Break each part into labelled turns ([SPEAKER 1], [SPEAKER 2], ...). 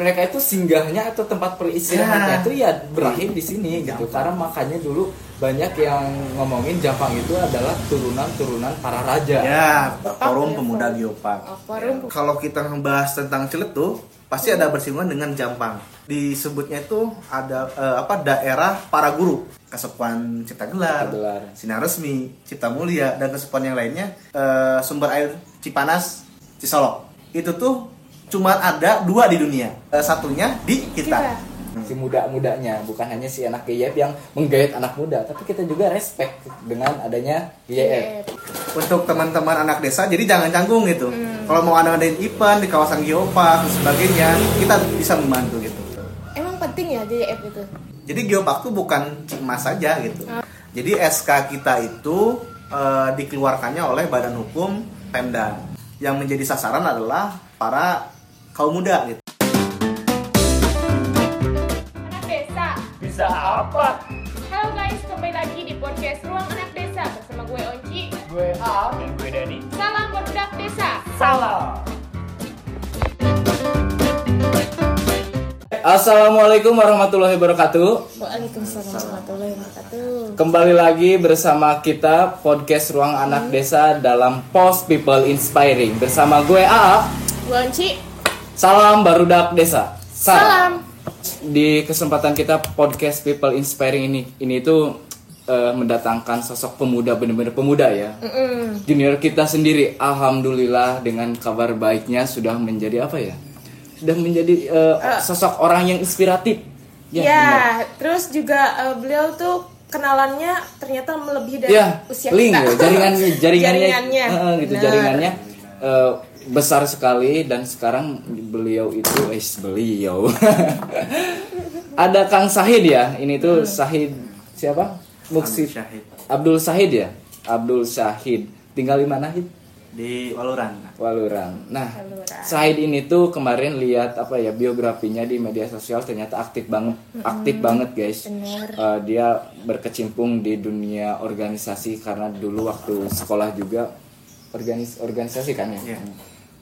[SPEAKER 1] mereka itu singgahnya atau tempat peristirahatnya
[SPEAKER 2] Ya.
[SPEAKER 1] itu ya berakhir di sini gitu.
[SPEAKER 2] Jampang.
[SPEAKER 1] Karena makanya dulu banyak yang ngomongin Jampang itu adalah turunan-turunan para raja.
[SPEAKER 2] Ya, forum
[SPEAKER 3] ya,
[SPEAKER 2] pemuda geopark.
[SPEAKER 3] Oh, forum.
[SPEAKER 2] Kalau kita membahas tentang Ciletuh, pasti ada bersinggungan dengan Jampang. Disebutnya itu ada eh, apa daerah para guru, Kesepuan Cipta Gelar,
[SPEAKER 1] Cipta Gelar.
[SPEAKER 2] Sinar Resmi, Cipta Mulia dan kesepuan yang lainnya eh, sumber air Cipanas, Cisolok. Itu tuh cuma ada dua di dunia. Eh, satunya di kita.
[SPEAKER 3] Kita.
[SPEAKER 1] si muda-mudanya bukan hanya si anak GYF yang menggait anak muda tapi kita juga respect dengan adanya GYF
[SPEAKER 2] Untuk teman-teman anak desa, jadi jangan canggung gitu. Kalau mau ada ngadain event di kawasan geopark dan sebagainya, kita bisa membantu gitu.
[SPEAKER 3] Emang penting ya JF itu?
[SPEAKER 2] Jadi geopark tuh bukan Cikmas saja gitu.
[SPEAKER 3] Ah.
[SPEAKER 2] Jadi SK kita itu eh, dikeluarkannya oleh Badan Hukum Pemda. Yang menjadi sasaran adalah para kaum muda gitu.
[SPEAKER 3] Anak desa.
[SPEAKER 4] Bisa apa?
[SPEAKER 3] Halo guys, kembali lagi di podcast Ruang Anak Desa bersama gue Onci.
[SPEAKER 4] Gue A dan gue Dani.
[SPEAKER 3] Salam berbudak desa.
[SPEAKER 4] Salah.
[SPEAKER 1] Assalamualaikum warahmatullahi wabarakatuh
[SPEAKER 3] Waalaikumsalam warahmatullahi wabarakatuh.
[SPEAKER 1] Kembali lagi bersama kita podcast Ruang Anak Desa dalam Post People Inspiring bersama gue AA.
[SPEAKER 3] Gue Onci.
[SPEAKER 1] Salam barudak desa.
[SPEAKER 3] Salam.
[SPEAKER 1] Di kesempatan kita podcast People Inspiring ini ini itu eh, mendatangkan sosok pemuda benar-benar pemuda ya.
[SPEAKER 3] Mm-mm.
[SPEAKER 1] Junior kita sendiri alhamdulillah dengan kabar baiknya sudah menjadi apa ya? Sudah menjadi eh, sosok orang yang inspiratif.
[SPEAKER 3] Ya,
[SPEAKER 1] benar.
[SPEAKER 3] terus juga eh, beliau tuh kenalannya ternyata melebihi dari
[SPEAKER 1] ya
[SPEAKER 3] usia
[SPEAKER 1] link
[SPEAKER 3] kita.
[SPEAKER 1] ya, jaringannya jaringannya
[SPEAKER 3] Jaringannya.
[SPEAKER 1] eh, gitu
[SPEAKER 3] Benar.
[SPEAKER 1] jaringannya eh, besar sekali dan sekarang beliau itu eh beliau ada Kang Sahid ya ini tuh Sahid siapa Muksid
[SPEAKER 2] Syahid
[SPEAKER 1] Abdul Sahid ya Abdul Sahid tinggal di mana Hid?
[SPEAKER 2] di Waluran.
[SPEAKER 1] Waluran. Nah,
[SPEAKER 3] Waluran.
[SPEAKER 1] Said ini tuh kemarin lihat apa ya biografinya di media sosial ternyata aktif banget, aktif banget guys.
[SPEAKER 3] Bener.
[SPEAKER 1] Eh, dia berkecimpung di dunia organisasi karena dulu waktu sekolah juga organis organisasi kan ya.
[SPEAKER 2] Iya.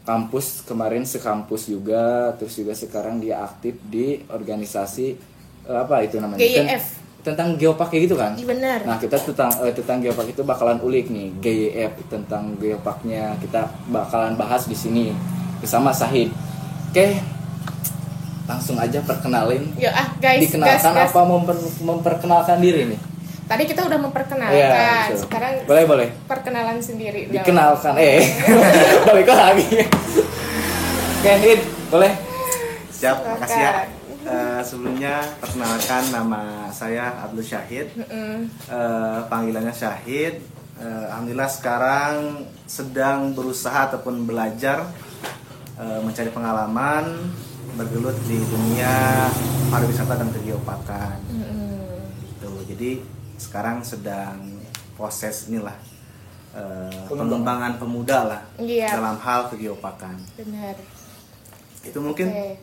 [SPEAKER 1] Kampus kemarin sekampus juga, terus juga sekarang dia aktif di organisasi eh, apa itu namanya?
[SPEAKER 3] GIF.
[SPEAKER 1] Tentang geopark kayak gitu kan?
[SPEAKER 3] Iya, benar.
[SPEAKER 1] Nah kita tentang eh, tentang geopark itu bakalan ulik nih GIF tentang geoparknya kita bakalan bahas di sini bersama Sahid. Oke, langsung aja perkenalin.
[SPEAKER 3] Yuk ah guys,
[SPEAKER 1] Dikenalkan
[SPEAKER 3] gas.
[SPEAKER 1] apa memper- memperkenalkan diri nih?
[SPEAKER 3] Tadi kita udah memperkenalkan,
[SPEAKER 1] betul.
[SPEAKER 3] sekarang
[SPEAKER 1] boleh boleh.
[SPEAKER 3] perkenalan sendiri. dong.
[SPEAKER 1] Dikenalkan eh balik lagi. Oke, Hid, boleh.
[SPEAKER 2] Siap,
[SPEAKER 3] Silakan.
[SPEAKER 2] makasih ya. Eh, sebelumnya perkenalkan nama saya Abdul Syahid. Eh, panggilannya Syahid. Eh, Alhamdulillah sekarang sedang berusaha ataupun belajar eh, mencari pengalaman bergelut di dunia pariwisata dan kegeoparkan.
[SPEAKER 3] Mm-mm.
[SPEAKER 2] Gitu. Jadi sekarang sedang proses inilah eh,
[SPEAKER 1] Pengembangan.
[SPEAKER 2] pengembangan pemuda lah
[SPEAKER 3] Iya.
[SPEAKER 2] dalam hal kegeoparkan.
[SPEAKER 3] Benar.
[SPEAKER 2] Itu mungkin
[SPEAKER 3] Oke.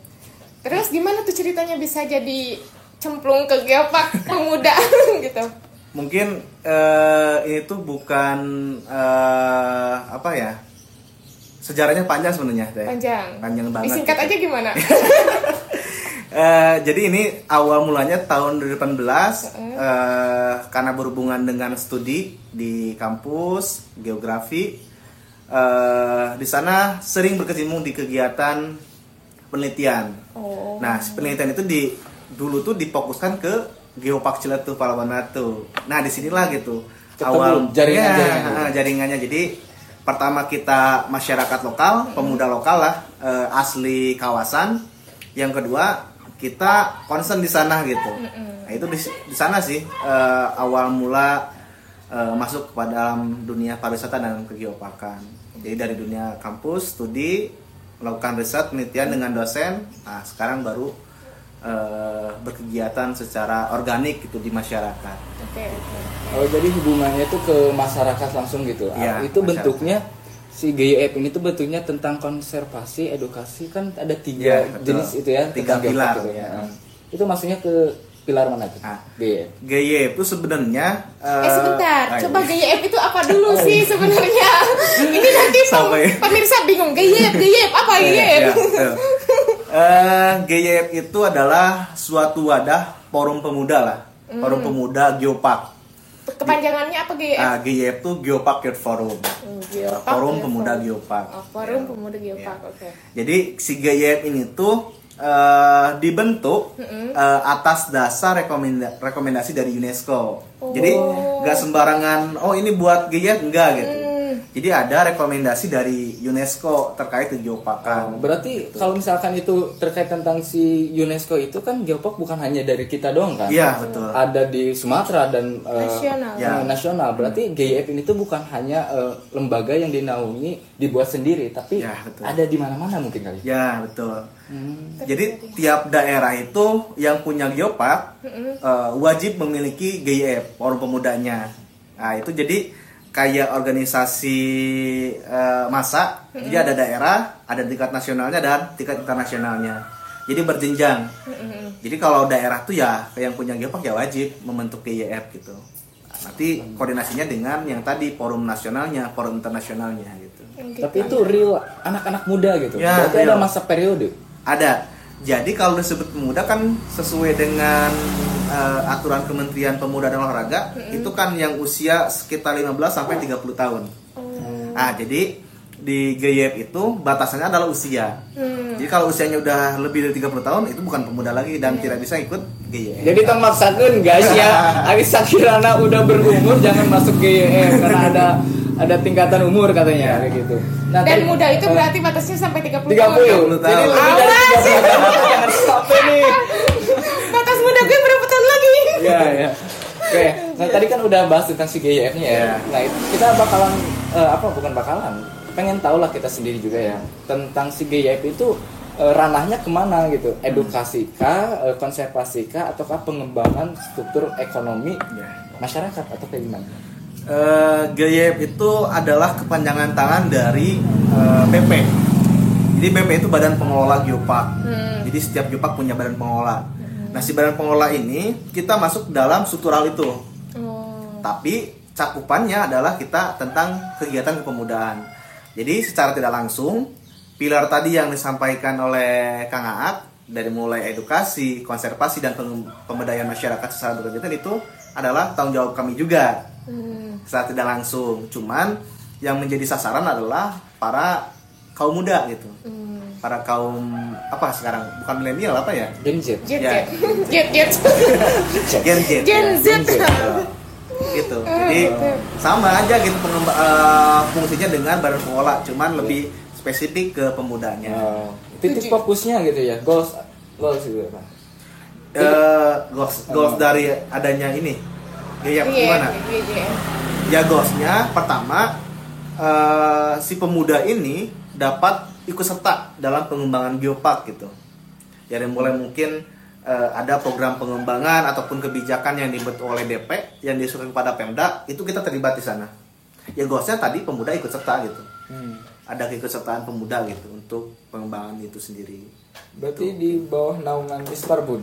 [SPEAKER 3] Terus gimana tuh ceritanya bisa jadi cemplung ke geopark pemuda gitu?
[SPEAKER 2] mungkin eh, ini tuh bukan eh, apa ya sejarahnya panjang sebenarnya Teh.
[SPEAKER 3] Panjang.
[SPEAKER 2] panjang banget
[SPEAKER 3] Disingkat
[SPEAKER 2] gitu.
[SPEAKER 3] aja gimana?
[SPEAKER 2] Eh, jadi ini awal mulanya tahun 2018 eh, karena berhubungan dengan studi di kampus geografi eh, di sana sering berkecimpung di kegiatan penelitian
[SPEAKER 3] Oh.
[SPEAKER 2] Nah, penelitian itu di dulu tuh difokuskan ke Geopark Ciletuh Palawan Ratu. Nah, di sinilah gitu
[SPEAKER 1] Ketemu jaringan-jaringan
[SPEAKER 2] Ya,
[SPEAKER 1] gitu.
[SPEAKER 2] jaringannya. Jadi pertama kita masyarakat lokal, pemuda lokal lah, eh, asli kawasan. Yang kedua kita concern di sana gitu. Nah, itu di, di sana sih eh, awal mula eh, masuk ke dalam dunia pariwisata dan kegeoparkan. Jadi dari dunia kampus, studi, melakukan riset, penelitian dengan dosen. Nah, sekarang baru eh, berkegiatan secara organik gitu di masyarakat.
[SPEAKER 3] Oke, oke.
[SPEAKER 1] Oh jadi hubungannya itu ke masyarakat langsung gitu.
[SPEAKER 2] Iya,
[SPEAKER 1] itu
[SPEAKER 2] masyarakat.
[SPEAKER 1] bentuknya si GIF ini tuh bentuknya tentang konservasi, edukasi kan ada tiga
[SPEAKER 2] Iya, betul.
[SPEAKER 1] jenis itu ya.
[SPEAKER 2] Tiga pilar,
[SPEAKER 1] gitu
[SPEAKER 2] ya.
[SPEAKER 1] Ah. Itu maksudnya ke pilar mana tuh?
[SPEAKER 2] Ah.
[SPEAKER 1] GIF.
[SPEAKER 2] GY itu sebenarnya
[SPEAKER 3] Eh sebentar,
[SPEAKER 2] ah,
[SPEAKER 3] coba
[SPEAKER 2] iya.
[SPEAKER 3] GYF itu apa dulu sih sebenarnya? Ini nanti
[SPEAKER 2] Sampai-
[SPEAKER 3] pemirsa bingung GYF, GYF apa
[SPEAKER 2] Iya,
[SPEAKER 3] GYF?
[SPEAKER 2] iya, betul. Eh, GYF itu adalah suatu wadah forum pemuda lah. Forum pemuda Geopark.
[SPEAKER 3] Kepanjangannya apa GF?
[SPEAKER 2] Ah, GYF itu Geopark Youth Forum.
[SPEAKER 3] Oh, Geopark,
[SPEAKER 2] Forum
[SPEAKER 3] ya,
[SPEAKER 2] Pemuda. Geopark.
[SPEAKER 3] Oh, forum
[SPEAKER 2] Ya.
[SPEAKER 3] pemuda Geopark,
[SPEAKER 2] Ya.
[SPEAKER 3] oke.
[SPEAKER 2] Jadi si GYF ini tuh eh, dibentuk eh, atas dasar rekomenda- rekomendasi dari UNESCO. Jadi nggak sembarangan oh ini buat GYF enggak gitu. Jadi ada rekomendasi dari UNESCO terkait geoparkan.
[SPEAKER 1] Berarti kalau misalkan itu terkait tentang si UNESCO itu kan Geopark bukan hanya dari kita doang kan?
[SPEAKER 2] Iya betul.
[SPEAKER 1] Ada di Sumatera dan eh,
[SPEAKER 3] Nasional.
[SPEAKER 1] eh,
[SPEAKER 2] Ya.
[SPEAKER 1] nasional. Berarti GIF ini tuh bukan hanya eh, lembaga yang dinaungi dibuat sendiri, tapi
[SPEAKER 2] Ya, betul.
[SPEAKER 1] ada di mana-mana mungkin kali.
[SPEAKER 2] Ya betul.
[SPEAKER 1] Hmm.
[SPEAKER 2] Jadi tiap daerah itu yang punya geopark eh, wajib memiliki GIF forum pemudanya. Nah itu jadi kayak organisasi eh, masa. Jadi ada daerah, ada tingkat nasionalnya dan tingkat internasionalnya. Jadi berjenjang. Jadi kalau daerah tuh ya yang punya geopark ya wajib membentuk GIF gitu. Nah, nanti koordinasinya dengan yang tadi forum nasionalnya, forum internasionalnya gitu.
[SPEAKER 1] Tapi itu real anak-anak muda gitu.
[SPEAKER 2] Ya,
[SPEAKER 1] Berarti ada
[SPEAKER 2] real.
[SPEAKER 1] masa periode.
[SPEAKER 2] Ada. Jadi kalau disebut pemuda kan sesuai dengan eh, aturan Kementerian Pemuda dan Olahraga itu kan yang usia sekitar 15 sampai 30 tahun. Ah, jadi di GYF itu batasannya adalah usia. Jadi kalau usianya udah lebih dari 30 tahun itu bukan pemuda lagi dan tidak bisa ikut GYF.
[SPEAKER 1] Jadi tong maksakan guys ya, Ari Sakirana udah berumur jangan masuk GYM karena ada ada tingkatan umur katanya kayak gitu. Nah,
[SPEAKER 3] Dan
[SPEAKER 1] tadi-
[SPEAKER 3] muda itu
[SPEAKER 1] eh,
[SPEAKER 3] berarti batasnya sampai 30
[SPEAKER 1] 30
[SPEAKER 3] tahun.
[SPEAKER 1] Jadi lebih dari
[SPEAKER 3] Awas!
[SPEAKER 1] 30 tahun jangan sampai nih.
[SPEAKER 3] Batas muda gue berapa tahun lagi?
[SPEAKER 1] Iya, iya. Oke, nah tadi kan udah bahas tentang si GIF-nya ya.
[SPEAKER 2] Iya.
[SPEAKER 1] Nah, kita bakalan eh, apa bukan bakalan, pengen tahu lah kita sendiri juga ya tentang si GIF itu eh, ranahnya ke mana gitu, edukasi kah, eh, konservasi kah, ataukah pengembangan struktur ekonomi
[SPEAKER 2] Ya.
[SPEAKER 1] masyarakat atau kayak gimana?
[SPEAKER 2] Eh, GYF itu adalah kepanjangan tangan dari BP. Jadi BP itu badan pengelola geopark. Jadi setiap geopark punya badan pengelola. Nah si badan pengelola ini kita masuk dalam struktural itu.
[SPEAKER 3] Oh.
[SPEAKER 2] Tapi cakupannya adalah kita tentang kegiatan kepemudaan. Jadi secara tidak langsung pilar tadi yang disampaikan oleh Kang Aak dari mulai edukasi, konservasi dan pem- pemberdayaan masyarakat secara berkegiatan itu adalah tanggung jawab kami juga
[SPEAKER 3] Hmm.
[SPEAKER 2] secara tidak langsung. Cuman yang menjadi sasaran adalah para kaum muda gitu.
[SPEAKER 3] Hmm.
[SPEAKER 2] Para kaum apa sekarang? Bukan milenial apa ya?
[SPEAKER 1] Gen Z.
[SPEAKER 3] Jet,
[SPEAKER 2] Ya.
[SPEAKER 3] jet.
[SPEAKER 2] Gen Z.
[SPEAKER 3] Gen. Z.
[SPEAKER 2] gitu. Jadi sama aja gitu pengemba- eh, fungsinya dengan badan pengelola, cuman lebih spesifik ke pemudanya.
[SPEAKER 1] Oh, titik fokusnya gitu ya, goals goals gitu Pak.
[SPEAKER 2] Eh, goals goals dari adanya ini. Ya,
[SPEAKER 3] Iya,
[SPEAKER 2] gimana?
[SPEAKER 3] iya, iya.
[SPEAKER 2] Ya goalsnya pertama eh, si pemuda ini dapat ikut serta dalam pengembangan geopark gitu. Dari mulai mungkin eh, ada program pengembangan ataupun kebijakan yang dibuat oleh DP yang disuruh kepada Pemda itu kita terlibat di sana. Ya goalsnya tadi pemuda ikut serta gitu.
[SPEAKER 1] Hmm.
[SPEAKER 2] Ada keikutsertaan pemuda gitu untuk pengembangan itu sendiri.
[SPEAKER 1] Berarti di bawah naungan Dispar Bun.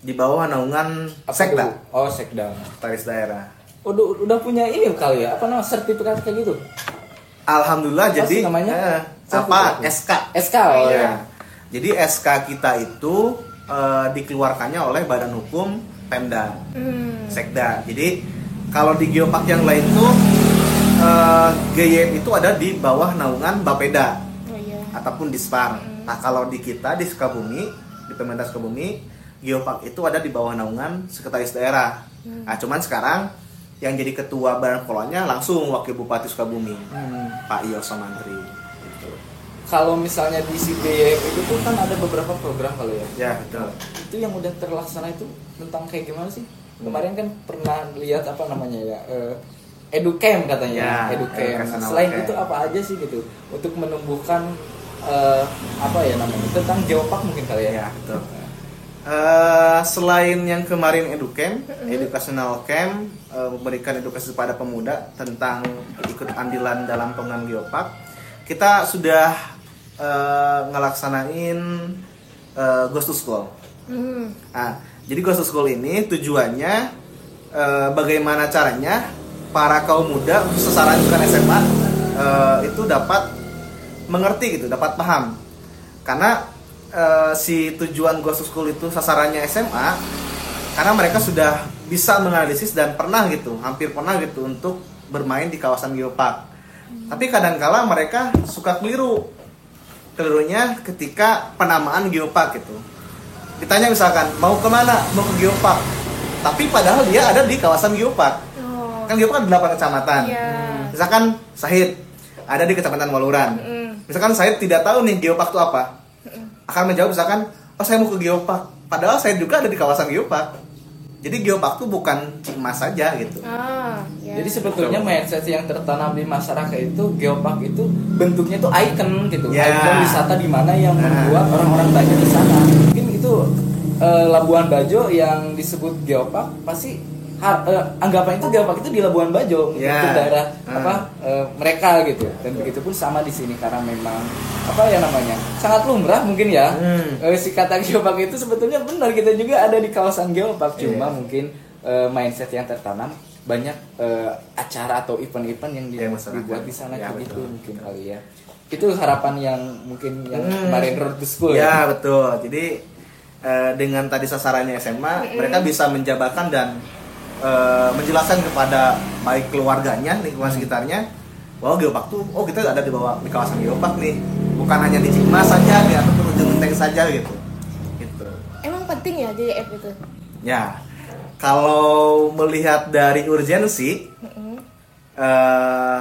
[SPEAKER 2] Di bawah naungan
[SPEAKER 1] Apa
[SPEAKER 2] Sekda,
[SPEAKER 1] dulu? Oh, Sekda.
[SPEAKER 2] Taris Daerah.
[SPEAKER 1] Udah, udah punya ini kali ya? Apa namanya sertifikat kayak gitu?
[SPEAKER 2] Alhamdulillah
[SPEAKER 1] Apa
[SPEAKER 2] jadi
[SPEAKER 1] namanya?
[SPEAKER 2] eh, apa SK
[SPEAKER 1] SK oh
[SPEAKER 2] Iya.
[SPEAKER 1] ya.
[SPEAKER 2] Jadi SK kita itu eh, dikeluarkannya oleh Badan Hukum Pemda,
[SPEAKER 3] Hmm.
[SPEAKER 2] Sekda. Jadi kalau di geopark yang lain tuh eh, GYM itu ada di bawah naungan Bapeda
[SPEAKER 3] Oh iya.
[SPEAKER 2] ataupun Dispar. Nah kalau di kita di Sukabumi, di Pemerintah Sukabumi, geopark itu ada di bawah naungan Sekretaris Daerah. Nah cuman sekarang yang jadi ketua badan pengelolanya langsung Wakil Bupati Sukabumi,
[SPEAKER 1] Hmm.
[SPEAKER 2] Pak Yoso Mantri. Gitu.
[SPEAKER 1] Kalau misalnya di CDF itu tuh kan ada beberapa program kalau ya.
[SPEAKER 2] Ya betul.
[SPEAKER 1] Itu yang udah terlaksana itu tentang kayak gimana sih? Kemarin kan pernah lihat apa namanya ya? eh, Educamp katanya,
[SPEAKER 2] Ya,
[SPEAKER 1] Nah, selain itu apa aja sih gitu untuk menumbuhkan eh, apa ya namanya tentang geopark mungkin kali ya?
[SPEAKER 2] Ya, betul. Eh, selain yang kemarin educamp, educational camp eh, memberikan edukasi kepada pemuda tentang ikut andilan dalam pengembangan geopark, kita sudah eh, ngelaksanain eh, Ghost to School.
[SPEAKER 3] Hmm.
[SPEAKER 2] Nah, jadi Ghost to School ini tujuannya eh, bagaimana caranya para kaum muda sasaran bukan SMA eh, itu dapat mengerti gitu, dapat paham. Karena eh, si tujuan Ghost School itu sasarannya SMA karena mereka sudah bisa menganalisis dan pernah gitu, hampir pernah gitu untuk bermain di kawasan geopark. Tapi kadangkala mereka suka keliru. Kelirunya ketika penamaan geopark gitu. Ditanya misalkan mau ke mana? Mau ke geopark. Tapi padahal dia ada di kawasan geopark.
[SPEAKER 3] Oh.
[SPEAKER 2] Kan geopark ada 8 kecamatan.
[SPEAKER 3] Iya.
[SPEAKER 2] Misalkan Sahid ada di kecamatan Waluran.
[SPEAKER 3] Mm.
[SPEAKER 2] Misalkan Sahid tidak tahu nih geopark itu apa. Akan menjawab misalkan, oh saya mau ke geopark. Padahal saya juga ada di kawasan geopark. Jadi geopark itu bukan Cikmas saja gitu.
[SPEAKER 3] Ah, ya.
[SPEAKER 1] Jadi sebetulnya mindset yang tertanam di masyarakat itu geopark itu bentuknya itu icon gitu,
[SPEAKER 2] Ya.
[SPEAKER 1] icon wisata di mana yang
[SPEAKER 2] Nah.
[SPEAKER 1] membuat orang-orang banyak di sana. Mungkin itu eh, Labuan Bajo yang disebut geopark pasti ha- eh, anggapan itu geopark itu di Labuan Bajo
[SPEAKER 2] Ya.
[SPEAKER 1] itu daerah
[SPEAKER 2] Hmm.
[SPEAKER 1] apa eh, mereka gitu. Dan begitu pun sama di sini karena memang apa ya namanya sangat lumrah mungkin ya
[SPEAKER 2] Hmm.
[SPEAKER 1] Eh, si kata geopark itu sebetulnya benar kita juga ada di kawasan geopark cuma
[SPEAKER 2] Iya.
[SPEAKER 1] mungkin eh, mindset yang tertanam banyak eh, acara atau event-event yang di-
[SPEAKER 2] masyarakat.
[SPEAKER 1] dibuat di sana
[SPEAKER 2] Ya,
[SPEAKER 1] gitu
[SPEAKER 2] betul.
[SPEAKER 1] mungkin kali ya itu harapan yang mungkin yang
[SPEAKER 2] Hmm.
[SPEAKER 1] kemarin road to school
[SPEAKER 2] Ya betul. Jadi dengan tadi sasarannya SMA, mereka bisa menjabarkan dan eh, menjelaskan kepada baik keluarganya, lingkungan sekitarnya, bahwa geopark tuh, oh kita ada di bawah di kawasan geopark nih, bukan hanya di Cikmas saja, di ataupun ujung genteng saja gitu. Gitu.
[SPEAKER 3] Emang penting ya JF itu.
[SPEAKER 2] Ya, kalau melihat dari urgensi,
[SPEAKER 3] Mm-mm.
[SPEAKER 2] eh,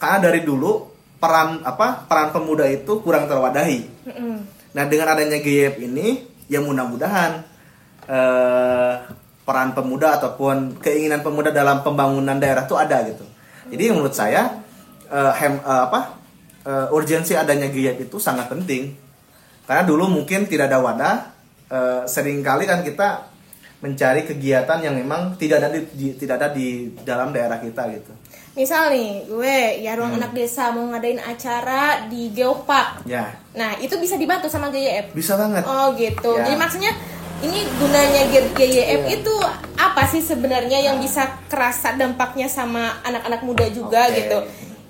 [SPEAKER 2] karena dari dulu peran apa peran pemuda itu kurang terwadahi.
[SPEAKER 3] Mm-mm.
[SPEAKER 2] Nah dengan adanya GYF ini, ya mudah-mudahan eh, peran pemuda ataupun keinginan pemuda dalam pembangunan daerah itu ada gitu. Jadi menurut saya eh, hem, eh, apa eh, urgensi adanya GYF itu sangat penting. Karena dulu mungkin tidak ada wadah, eh, sering kali kan kita mencari kegiatan yang memang tidak ada di, di- tidak ada di dalam daerah kita gitu.
[SPEAKER 3] Misal nih, gue ya ruang anak desa mau ngadain acara di Geopark.
[SPEAKER 2] Ya,
[SPEAKER 3] Nah, itu bisa dibantu sama GYF.
[SPEAKER 2] bisa banget.
[SPEAKER 3] Oh gitu.
[SPEAKER 2] Ya.
[SPEAKER 3] Jadi maksudnya ini gunanya GYF
[SPEAKER 1] Iya.
[SPEAKER 3] itu apa sih sebenarnya yang bisa kerasa dampaknya sama anak-anak muda juga
[SPEAKER 2] Oke.
[SPEAKER 3] gitu.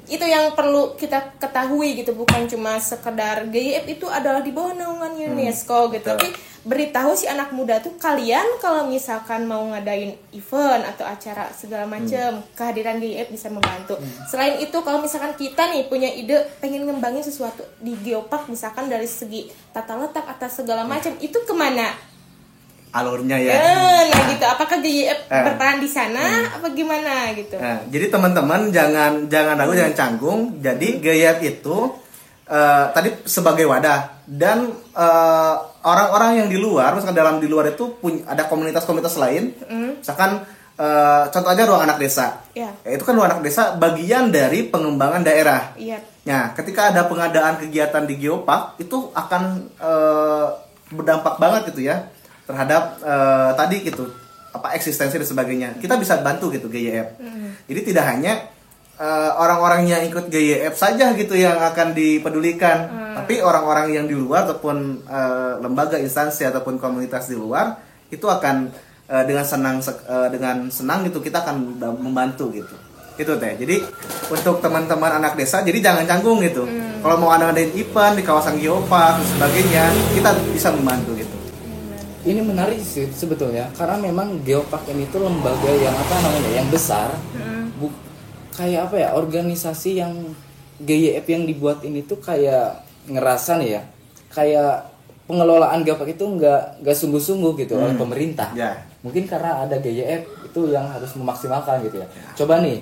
[SPEAKER 3] Itu yang perlu kita ketahui gitu, bukan cuma sekedar GYF itu adalah di bawah naungan UNESCO gitu.
[SPEAKER 2] Hmm. Betul.
[SPEAKER 3] Tapi beritahu si anak muda tuh kalian kalau misalkan mau ngadain event atau acara segala macam,
[SPEAKER 2] Hmm.
[SPEAKER 3] kehadiran GYF bisa membantu. Selain itu kalau misalkan kita nih punya ide pengen ngembangin sesuatu di Geopark misalkan dari segi tata letak atau segala macam, itu ke mana?
[SPEAKER 2] Alurnya ya.
[SPEAKER 3] Eh, nah gitu. Apakah GYF
[SPEAKER 2] Eh.
[SPEAKER 3] berperan di sana apa gimana gitu?
[SPEAKER 2] Nah, jadi teman-teman jangan jangan ragu jangan canggung. Jadi GYF itu eh, tadi sebagai wadah dan eh, orang-orang yang di luar, misalkan dalam di luar itu punya ada komunitas-komunitas lain. Misalkan eh, contoh aja ruang anak desa.
[SPEAKER 3] Ya.
[SPEAKER 2] Ya, itu kan ruang anak desa bagian dari pengembangan daerah.
[SPEAKER 3] Iya.
[SPEAKER 2] Nah, ketika ada pengadaan kegiatan di Geopark itu akan eh, berdampak banget gitu ya terhadap eh, tadi gitu apa eksistensi dan sebagainya. Kita bisa bantu gitu GYF. Jadi tidak hanya eh, orang-orang yang ikut GYF saja gitu yang akan dipedulikan, tapi orang-orang yang di luar ataupun eh, lembaga instansi ataupun komunitas di luar itu akan eh, dengan senang eh, dengan senang gitu kita akan membantu gitu. Itu teh. Jadi untuk teman-teman anak desa jadi jangan canggung gitu. Kalau mau ada ngadain event di kawasan geopark dan sebagainya kita bisa membantu gitu
[SPEAKER 1] ini menarik sih sebetulnya karena memang geopark ini tuh lembaga yang apa namanya yang besar. Bu- kayak apa ya organisasi yang GYF yang dibuat ini tuh kayak ngerasa nih ya kayak pengelolaan geopark itu nggak nggak sungguh-sungguh gitu oleh pemerintah.
[SPEAKER 2] Ya.
[SPEAKER 1] mungkin karena ada GYF itu yang harus memaksimalkan gitu ya. Coba nih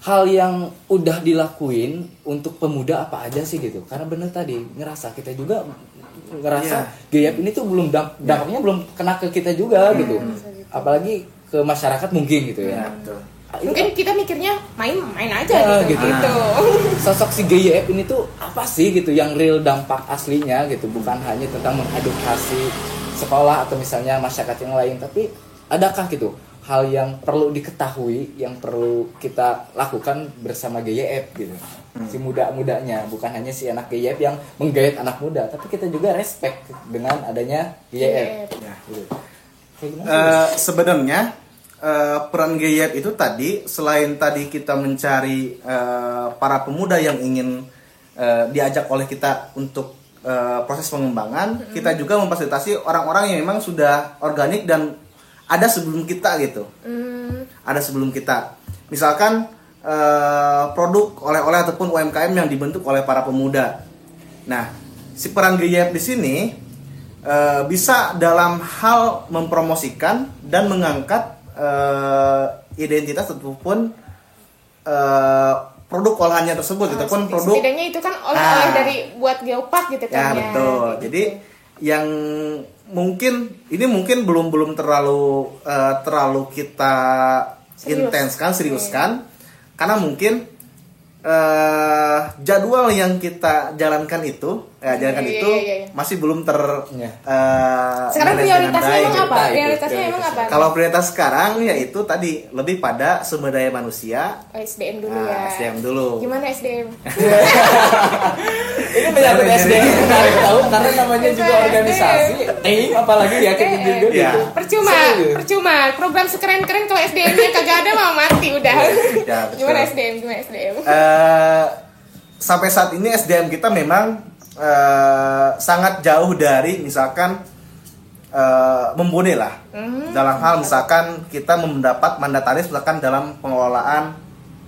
[SPEAKER 1] hal yang udah dilakuin untuk pemuda apa aja sih gitu? Karena bener tadi ngerasa kita juga ngerasa GYF ini tuh belum damp- dampaknya belum kena ke kita juga gitu. Apalagi ke masyarakat mungkin gitu ya,
[SPEAKER 2] ya betul.
[SPEAKER 1] Ah, itu
[SPEAKER 3] Mungkin kita mikirnya main-main aja
[SPEAKER 1] Ya,
[SPEAKER 3] gitu.
[SPEAKER 1] gitu.
[SPEAKER 3] gitu.
[SPEAKER 1] sosok si GYF ini tuh apa sih gitu yang real dampak aslinya gitu? Bukan hanya tentang mengedukasi sekolah atau misalnya masyarakat yang lain tapi adakah gitu hal yang perlu diketahui yang perlu kita lakukan bersama GYF gitu. Si muda-mudanya bukan hanya si anak GYF yang menggait anak muda tapi kita juga respect dengan adanya GYF
[SPEAKER 2] ya.
[SPEAKER 1] Gitu.
[SPEAKER 2] Eh, sebenarnya eh, peran GYF itu tadi selain tadi kita mencari eh, para pemuda yang ingin eh, diajak oleh kita untuk eh, proses pengembangan, kita juga memfasilitasi orang-orang yang memang sudah organik dan ada sebelum kita gitu.
[SPEAKER 3] Hmm,
[SPEAKER 2] Ada sebelum kita. Misalkan eh, produk oleh-oleh ataupun UMKM yang dibentuk oleh para pemuda. Nah, si peran GYF di sini eh, bisa dalam hal mempromosikan dan mengangkat eh, identitas ataupun eh, produk olahannya tersebut, itu pun produk
[SPEAKER 3] setidaknya itu kan oleh-oleh
[SPEAKER 2] Ah.
[SPEAKER 3] dari buat geopark gitu kan
[SPEAKER 2] ya betul
[SPEAKER 3] Gitu.
[SPEAKER 2] jadi yang mungkin ini mungkin belum belum terlalu eh, terlalu kita
[SPEAKER 3] Serius.
[SPEAKER 2] intenskan seriuskan karena mungkin eh, jadwal yang kita jalankan itu ya jalankan
[SPEAKER 3] Iya,
[SPEAKER 2] itu
[SPEAKER 3] iya, iya, iya.
[SPEAKER 2] masih belum ter
[SPEAKER 1] Iya.
[SPEAKER 2] eh,
[SPEAKER 3] sekarang prioritasnya emang apa? Prioritasnya emang apa?
[SPEAKER 2] Kalau prioritas sekarang yaitu tadi lebih pada sumber daya manusia.
[SPEAKER 3] Oh, SDM dulu
[SPEAKER 2] Nah,
[SPEAKER 3] ya.
[SPEAKER 2] SDM dulu.
[SPEAKER 3] Gimana SDM
[SPEAKER 1] Ini menyangkut SDM menarik tahu karena namanya juga
[SPEAKER 3] SDM.
[SPEAKER 1] organisasi. Tim apalagi ya kayak
[SPEAKER 3] Eh,
[SPEAKER 1] juga
[SPEAKER 2] Iya.
[SPEAKER 1] gitu.
[SPEAKER 3] percuma
[SPEAKER 1] Serius.
[SPEAKER 3] percuma program sekeren-keren kalau SDM-nya kagak ada mau mati udah
[SPEAKER 2] Ya, betul.
[SPEAKER 3] gimana SDM gimana SDM
[SPEAKER 2] Eh, sampai saat ini SDM kita memang eh, sangat jauh dari misalkan eh, mumpuni lah dalam hal misalkan kita mendapat mandataris misalkan dalam pengelolaan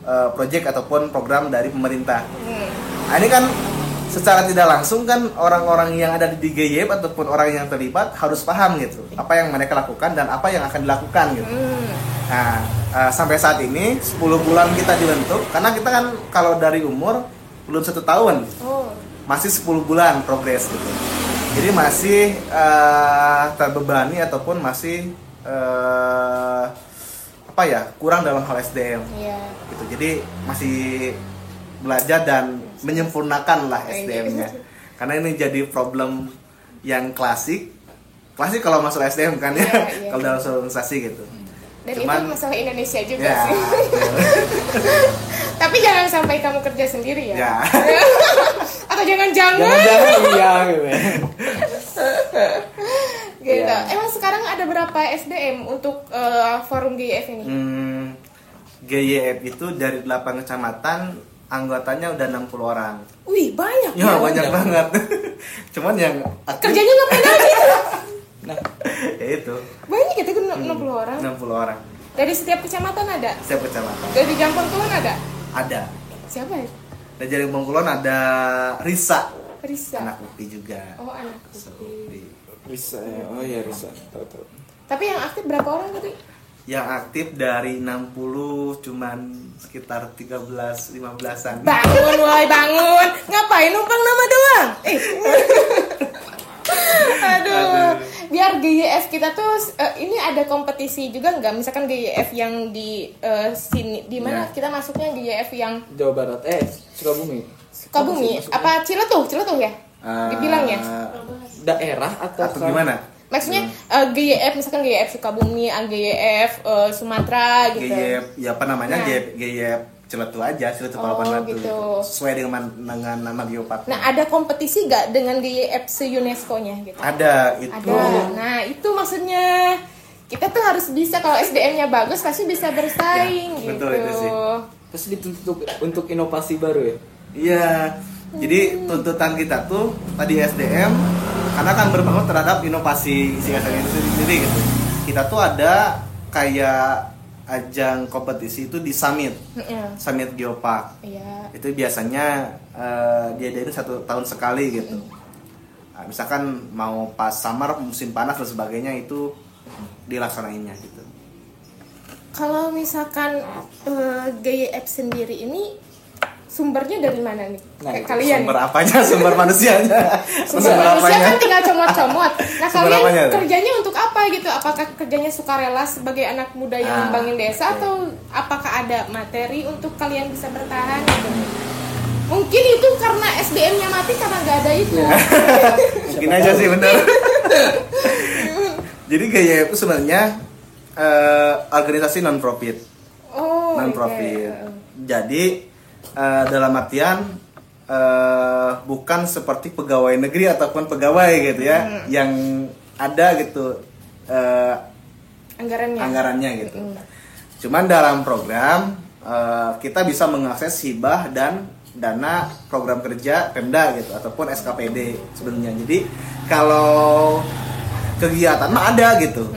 [SPEAKER 2] eh, proyek ataupun program dari pemerintah. Nah, ini kan secara tidak langsung kan orang-orang yang ada di GYP ataupun orang yang terlibat harus paham gitu apa yang mereka lakukan dan apa yang akan dilakukan gitu. Nah, eh, sampai saat ini 10 bulan kita dibentuk karena kita kan kalau dari umur belum satu tahun
[SPEAKER 3] oh
[SPEAKER 2] masih 10 bulan progres gitu. Jadi masih eh, terbebani ataupun masih eh, apa ya kurang dalam hal SDM
[SPEAKER 3] iya
[SPEAKER 2] gitu. Jadi masih belajar dan menyempurnakan lah. SDM-nya. Karena ini jadi problem yang klasik. Klasik kalau masuk SDM kan ya,
[SPEAKER 3] Iya, iya.
[SPEAKER 2] kalau dalam organisasi gitu.
[SPEAKER 3] dan
[SPEAKER 2] Cuman-
[SPEAKER 3] itu masalah Indonesia juga
[SPEAKER 2] Ya,
[SPEAKER 3] sih tapi jangan sampai kamu kerja sendiri ya,
[SPEAKER 2] ya.
[SPEAKER 3] atau jangan-jangan
[SPEAKER 1] Jangan-jangan iya gitu. ya.
[SPEAKER 3] gitu
[SPEAKER 1] Iya.
[SPEAKER 3] emang sekarang ada berapa SDM untuk eh, forum GIF ini
[SPEAKER 2] Hmm, GYF itu dari 8 kecamatan anggotanya udah 60 orang.
[SPEAKER 3] wih banyak
[SPEAKER 2] Ya,
[SPEAKER 3] ya,
[SPEAKER 2] banyak
[SPEAKER 1] banyak.
[SPEAKER 2] banget. Cuman yang aktif
[SPEAKER 3] kerjanya ngapain aja
[SPEAKER 1] Nah,
[SPEAKER 2] ya itu
[SPEAKER 3] banyak gitu kan
[SPEAKER 2] Hmm.
[SPEAKER 3] 60 orang
[SPEAKER 2] 60 orang.
[SPEAKER 3] dari setiap kecamatan ada
[SPEAKER 2] Setiap kecamatan
[SPEAKER 3] dari Jampang Kulon ada
[SPEAKER 2] ada.
[SPEAKER 3] siapa ya
[SPEAKER 2] Dari Jaring Bengkulon ada Risa,
[SPEAKER 3] Risa
[SPEAKER 2] anak UPI juga.
[SPEAKER 3] oh anak
[SPEAKER 2] UPI.
[SPEAKER 1] bisa ya. Oh iya bisa. Tahu tahu.
[SPEAKER 3] tapi yang aktif berapa orang tadi
[SPEAKER 2] Yang aktif dari 60 cuman sekitar 13 15-an.
[SPEAKER 3] bangun woi bangun. Ngapain numpang nama doang? Eh. aduh. Biar GYF kita tuh eh, ini ada kompetisi juga nggak? Misalkan GYF yang di eh, sini di mana?
[SPEAKER 2] Ya.
[SPEAKER 3] kita masuknya GYF yang
[SPEAKER 1] Jawa Barat. Eh Sukabumi.
[SPEAKER 3] Sukabumi. Apa? Ciletuh Ciletuh ya?
[SPEAKER 2] Ah,
[SPEAKER 3] dibilangnya
[SPEAKER 1] daerah atau
[SPEAKER 2] atau gimana?
[SPEAKER 3] Maksudnya eh, GYF misalkan GYF Sukabumi ah, GYF eh, Sumatera gitu
[SPEAKER 2] GYF ya apa namanya
[SPEAKER 3] Nah.
[SPEAKER 2] GYF, GYF Ciletu aja Ciletu
[SPEAKER 3] Oh,
[SPEAKER 2] Palawan Batu
[SPEAKER 3] gitu.
[SPEAKER 2] sesuai dengan dengan nama geopark
[SPEAKER 3] nah ada kompetisi nggak dengan GYF se UNESCO nya gitu
[SPEAKER 2] ada itu
[SPEAKER 3] Ada. Nah, itu maksudnya kita tuh harus bisa kalau SDM-nya bagus pasti bisa bersaing
[SPEAKER 2] Ya,
[SPEAKER 3] gitu.
[SPEAKER 2] betul itu sih.
[SPEAKER 1] Terus dituntut untuk inovasi baru ya.
[SPEAKER 2] iya jadi tuntutan kita tuh tadi SDM karena kan berbangun terhadap inovasi si SDM itu sendiri gitu. Kita tuh ada kayak ajang kompetisi itu di summit.
[SPEAKER 3] Iya.
[SPEAKER 2] summit geopark.
[SPEAKER 3] Iya.
[SPEAKER 2] itu biasanya eh, diadain satu tahun sekali gitu. Nah, misalkan mau pas summer musim panas dan sebagainya itu dilaksanainnya gitu.
[SPEAKER 3] Kalau misalkan eh, GYF sendiri ini sumbernya dari mana nih?
[SPEAKER 1] Nah,
[SPEAKER 3] Kayak kalian.
[SPEAKER 2] sumber apanya sumber manusianya
[SPEAKER 3] Sumber manusia kan tinggal comot-comot. Nah,
[SPEAKER 2] Sumber
[SPEAKER 3] kalian
[SPEAKER 2] apanya
[SPEAKER 3] kerjanya untuk apa gitu? Apakah kerjanya sukarela sebagai anak muda yang
[SPEAKER 2] Ah,
[SPEAKER 3] ngembangin desa
[SPEAKER 2] oke.
[SPEAKER 3] atau apakah ada materi untuk kalian bisa bertahan gitu? Mungkin itu karena SDM-nya mati karena nggak ada itu.
[SPEAKER 2] Iya. mungkin aja sih bener jadi gaya itu sebenarnya eh, organisasi non profit
[SPEAKER 3] Oh,
[SPEAKER 2] non profit jadi eh, dalam artian eh, bukan seperti pegawai negeri ataupun pegawai gitu ya
[SPEAKER 3] Hmm.
[SPEAKER 2] yang ada gitu eh,
[SPEAKER 3] Anggarannya.
[SPEAKER 2] anggarannya gitu
[SPEAKER 3] Mm.
[SPEAKER 2] cuman dalam program eh, kita bisa mengakses hibah dan dana program kerja Pemda gitu ataupun SKPD sebenarnya. Jadi kalau kegiatan mah ada gitu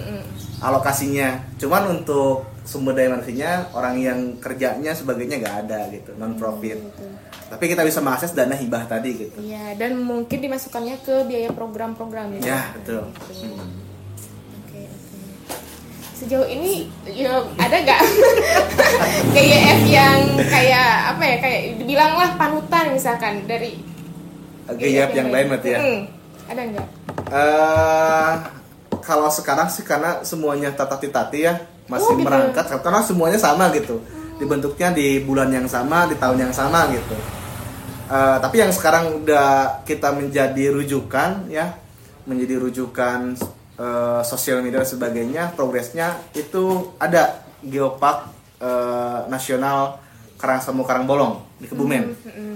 [SPEAKER 2] alokasinya. Cuman untuk sumber daya manusianya orang yang kerjanya sebagainya nggak ada gitu non profit. Tapi kita bisa mengakses dana hibah tadi gitu.
[SPEAKER 3] Iya, dan mungkin dimasukkannya ke biaya program-program gitu.
[SPEAKER 2] Ya betul.
[SPEAKER 3] Oke, oke. Sejauh ini ya ada nggak GYF yang kayak apa ya kayak dibilanglah panutan misalkan dari
[SPEAKER 2] GYF yang lain berarti ya.
[SPEAKER 3] Mm-mm. Ada nggak?
[SPEAKER 2] eh kalau sekarang sih karena semuanya tatati-tati ya masih
[SPEAKER 3] Oh, gitu.
[SPEAKER 2] merangkat karena semuanya sama gitu dibentuknya di bulan yang sama di tahun yang sama gitu Eh, tapi yang sekarang udah kita menjadi rujukan ya menjadi rujukan eh, sosial media dan sebagainya progresnya itu ada geopark eh, nasional Karangsemu Karangbolong di Kebumen
[SPEAKER 3] Mm-mm.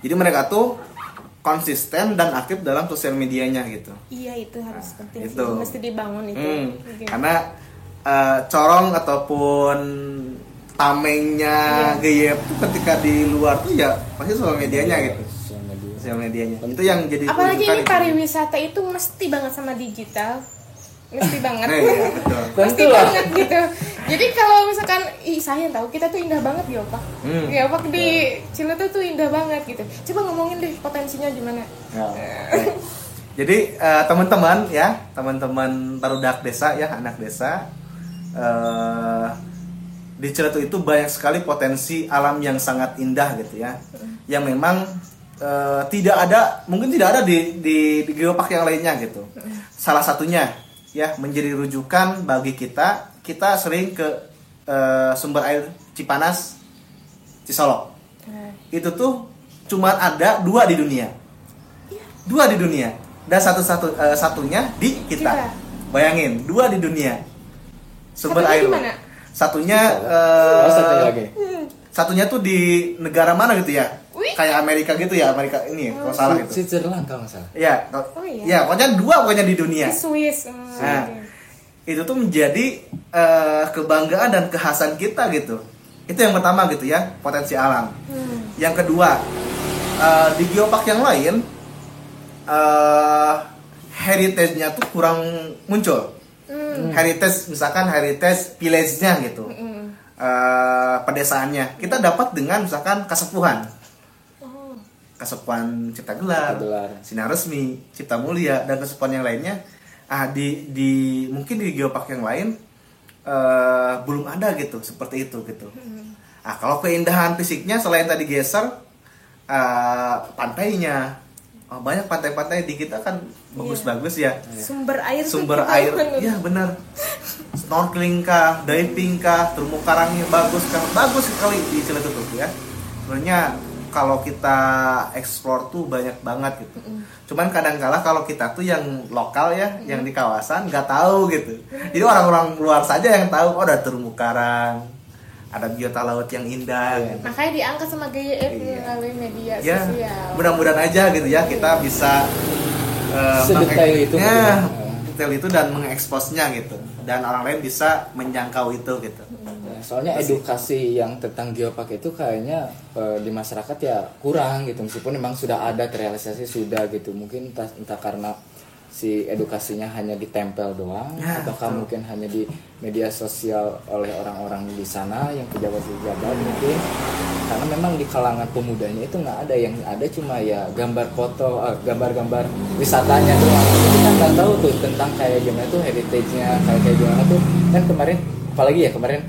[SPEAKER 2] jadi mereka tuh konsisten dan aktif dalam sosial medianya gitu
[SPEAKER 3] Iya itu harus penting
[SPEAKER 2] itu.
[SPEAKER 3] sih, mesti dibangun itu.
[SPEAKER 2] Hmm,
[SPEAKER 3] Oke.
[SPEAKER 2] karena eh, corong ataupun tamengnya
[SPEAKER 3] Iya.
[SPEAKER 2] Tuh ketika di luar tuh ya pasti sosial medianya gitu
[SPEAKER 1] Sosial media.
[SPEAKER 2] sosial medianya itu yang jadi
[SPEAKER 3] Apalagi ini pariwisata itu mesti banget sama digital, mesti banget.
[SPEAKER 2] Nah, iya, betul.
[SPEAKER 3] Pasti
[SPEAKER 1] Tentu lah.
[SPEAKER 3] banget gitu. Jadi kalau misalkan, ih saya tahu kita tuh indah banget Geopark.
[SPEAKER 2] Hmm.
[SPEAKER 3] Geopark di Ciletuh tuh indah banget gitu. Coba ngomongin deh potensinya gimana.
[SPEAKER 2] Ya, jadi eh, teman-teman ya teman-teman tarudak desa ya anak desa eh, di Ciletu itu banyak sekali potensi alam yang sangat indah gitu ya. Yang memang eh, tidak ada mungkin tidak ada di di, di geopark yang lainnya gitu. Salah satunya ya menjadi rujukan bagi kita kita sering ke eh, sumber air Cipanas Cisolok. Itu tuh cuma ada dua di dunia. Dua di dunia. Dan satu satu eh, satunya di. Kita. bayangin dua di dunia sumber
[SPEAKER 3] Satunya
[SPEAKER 2] air
[SPEAKER 3] mana?
[SPEAKER 2] satunya eh,
[SPEAKER 1] Oh, satu lagi.
[SPEAKER 2] Satunya tuh di negara mana gitu ya
[SPEAKER 3] Wih.
[SPEAKER 2] kayak Amerika gitu ya Amerika ini ya, kalau salah gitu
[SPEAKER 1] Switzerland kalau nggak salah.
[SPEAKER 2] ya
[SPEAKER 3] Oh, iya.
[SPEAKER 2] ya pokoknya dua pokoknya di dunia
[SPEAKER 3] Di Swiss. Hmm,
[SPEAKER 2] Nah,
[SPEAKER 3] oke.
[SPEAKER 2] itu tuh menjadi eh, kebanggaan dan kekhasan kita gitu itu yang pertama gitu ya potensi alam
[SPEAKER 3] Hmm.
[SPEAKER 2] yang kedua eh, di geopark yang lain eh heritage-nya tuh kurang muncul.
[SPEAKER 3] Hmm.
[SPEAKER 2] Heritage misalkan heritage village-nya gitu.
[SPEAKER 3] Hmm.
[SPEAKER 2] Eh, pedesaannya kita dapat dengan misalkan kasepuhan.
[SPEAKER 3] Oh.
[SPEAKER 2] Kasepuhan Cipta Gelar,
[SPEAKER 1] Cipta Gelar.
[SPEAKER 2] Sinar Resmi, Cipta Mulia dan kasepuhan yang lainnya. Ah di di mungkin di geopark yang lain eh, belum ada gitu seperti itu gitu. Ah kalau keindahan fisiknya selain tadi geser eh, pantainya banyak pantai-pantai di kita kan bagus-bagus ya.
[SPEAKER 3] Sumber air
[SPEAKER 2] sumber air. ya benar. Snorkeling kah diving kah terumbu karangnya bagus kah? Bagus sekali di Ciletuh tuh ya. Sebenarnya kalau kita explore tuh banyak banget gitu. Cuman kadang-kala kalau kita tuh yang lokal ya yang di kawasan nggak tahu gitu. Jadi orang-orang luar saja yang tahu oh ada terumbu karang ada biota laut yang indah
[SPEAKER 1] Iya.
[SPEAKER 2] gitu.
[SPEAKER 3] Makanya diangkat sama GYF
[SPEAKER 2] Iya.
[SPEAKER 3] melalui media
[SPEAKER 2] ya
[SPEAKER 3] sosial.
[SPEAKER 2] mudah-mudahan aja gitu ya kita bisa eh,
[SPEAKER 1] Sedetail itu
[SPEAKER 2] ya,
[SPEAKER 1] ya.
[SPEAKER 2] detail itu dan mengeksposnya gitu dan orang lain bisa menjangkau itu gitu
[SPEAKER 1] Ya, soalnya edukasi yang tentang geopark itu kayaknya eh, di masyarakat ya kurang gitu meskipun memang sudah ada terrealisasi sudah gitu mungkin entah, entah karena si edukasinya hanya ditempel doang
[SPEAKER 2] Ya,
[SPEAKER 1] ataukah
[SPEAKER 2] betul.
[SPEAKER 1] mungkin hanya di media sosial oleh orang-orang di sana yang pejabat-pejabat mungkin? Karena memang di kalangan pemudanya itu nggak ada yang ada cuma ya gambar foto eh, gambar-gambar wisatanya doang. Kan nggak tahu tuh tentang kayak gimana tuh heritage-nya kayak kayak gimana tuh. Kan kemarin apalagi ya kemarin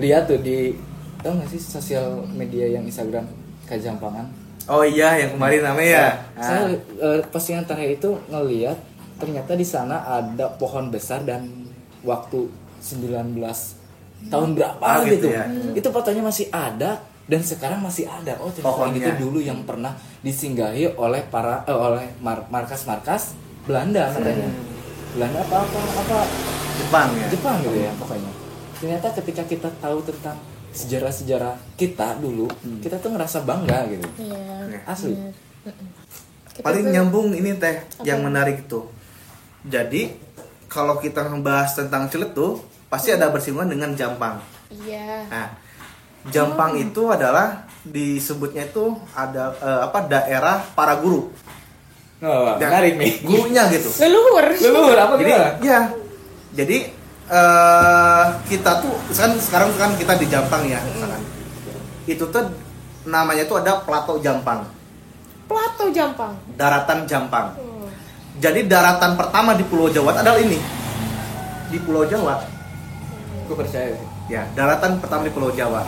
[SPEAKER 1] lihat tuh di tau nggak sih sosial media yang Instagram Kajampangan?
[SPEAKER 2] Oh iya yang kemarin namanya ya?
[SPEAKER 1] Nah, saya eh, postingan terakhir itu ngeliat ternyata di sana ada pohon besar dan waktu 19 tahun berapa
[SPEAKER 2] Ah, gitu.
[SPEAKER 1] gitu,
[SPEAKER 2] ya.
[SPEAKER 1] itu fotonya masih ada dan sekarang masih ada. Oh ternyata
[SPEAKER 2] Pohonnya.
[SPEAKER 1] itu dulu yang pernah disinggahi oleh para eh, oleh mar- markas-markas Belanda katanya. Belanda apa apa apa?
[SPEAKER 2] Jepang ya?
[SPEAKER 1] Jepang gitu ya pokoknya. Ternyata ketika kita tahu tentang sejarah-sejarah kita dulu kita tuh ngerasa bangga gitu.
[SPEAKER 3] Iya.
[SPEAKER 1] asli.
[SPEAKER 3] Kita
[SPEAKER 2] paling
[SPEAKER 3] tuh-
[SPEAKER 2] nyambung ini teh
[SPEAKER 3] Apa?
[SPEAKER 2] yang menarik itu jadi kalau kita membahas tentang Ciletuh pasti ada bersinggungan dengan Jampang
[SPEAKER 3] Iya.
[SPEAKER 2] Nah, Jampang itu adalah disebutnya itu ada eh, apa daerah para guru.
[SPEAKER 1] Oh,
[SPEAKER 2] Dan
[SPEAKER 1] menarik nih.
[SPEAKER 2] Gurunya gitu.
[SPEAKER 3] Leluhur.
[SPEAKER 1] Leluhur apa
[SPEAKER 2] Jadi
[SPEAKER 1] gimana?
[SPEAKER 2] ya. Jadi eh kita tuh kan sekarang kan kita di Jampang ya, misalkan. Itu tuh namanya tuh ada Plato Jampang,
[SPEAKER 3] Plato Jampang.
[SPEAKER 2] daratan Jampang.
[SPEAKER 3] Hmm.
[SPEAKER 2] Jadi daratan pertama di Pulau Jawa adalah ini. Di Pulau Jawa
[SPEAKER 1] Aku percaya.
[SPEAKER 2] Ya, daratan pertama di Pulau Jawa.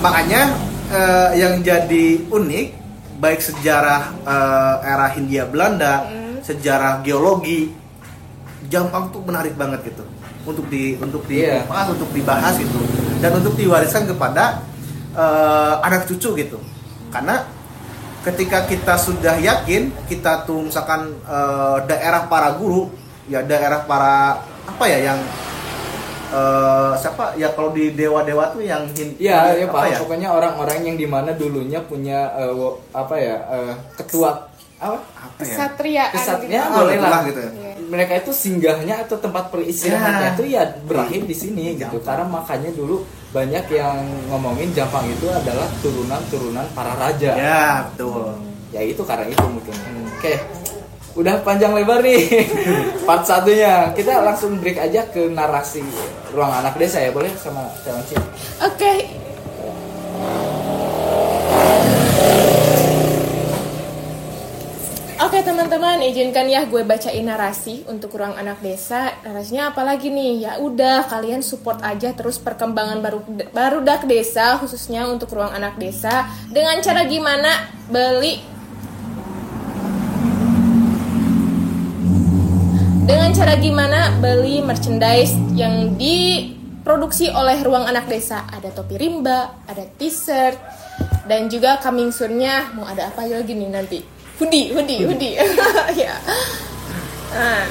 [SPEAKER 2] Makanya eh, yang jadi unik baik sejarah eh, era Hindia Belanda,
[SPEAKER 3] Mm.
[SPEAKER 2] sejarah geologi, Jampang tuh menarik banget gitu untuk di untuk
[SPEAKER 1] Iya.
[SPEAKER 2] dibahas, untuk dibahas gitu dan untuk diwariskan kepada eh, anak cucu gitu. Karena ketika kita sudah yakin kita tuh misalkan eh, daerah para guru, ya daerah para apa ya yang eh, siapa ya kalau di dewa-dewa tuh yang
[SPEAKER 1] Iya, ya
[SPEAKER 2] apa
[SPEAKER 1] paham.
[SPEAKER 2] ya?
[SPEAKER 1] Pokoknya orang-orang yang di mana dulunya punya wo- apa ya eh, ketua apa
[SPEAKER 2] apa ya?
[SPEAKER 3] Kesatriaan.
[SPEAKER 1] kesatria
[SPEAKER 3] gitu.
[SPEAKER 1] Boleh
[SPEAKER 2] betul
[SPEAKER 1] lah
[SPEAKER 2] lah gitu ya.
[SPEAKER 3] Iya.
[SPEAKER 1] mereka itu singgahnya atau tempat peristirahatnya
[SPEAKER 2] Ya.
[SPEAKER 1] itu ya berakhir di sini gitu
[SPEAKER 2] Jampang.
[SPEAKER 1] karena makanya dulu banyak yang ngomongin Jampang itu adalah turunan-turunan para raja
[SPEAKER 2] Ya, betul.
[SPEAKER 1] ya itu karena itu mungkin oke udah panjang lebar nih part satunya kita langsung break aja ke narasi ruang anak desa ya boleh sama Celanci
[SPEAKER 3] Oke. Oke teman-teman, izinkan ya gue bacain narasi untuk ruang anak desa. Narasinya apa lagi nih? Ya udah, kalian support aja terus perkembangan baru baru dak desa khususnya untuk ruang anak desa. Dengan cara gimana? Beli. Dengan cara gimana? Beli merchandise yang diproduksi oleh ruang anak desa. Ada topi rimba ada t-shirt dan juga coming soon-nya. Mau ada apa lagi nih nanti hoodie hoodie hoodie. ya. Nah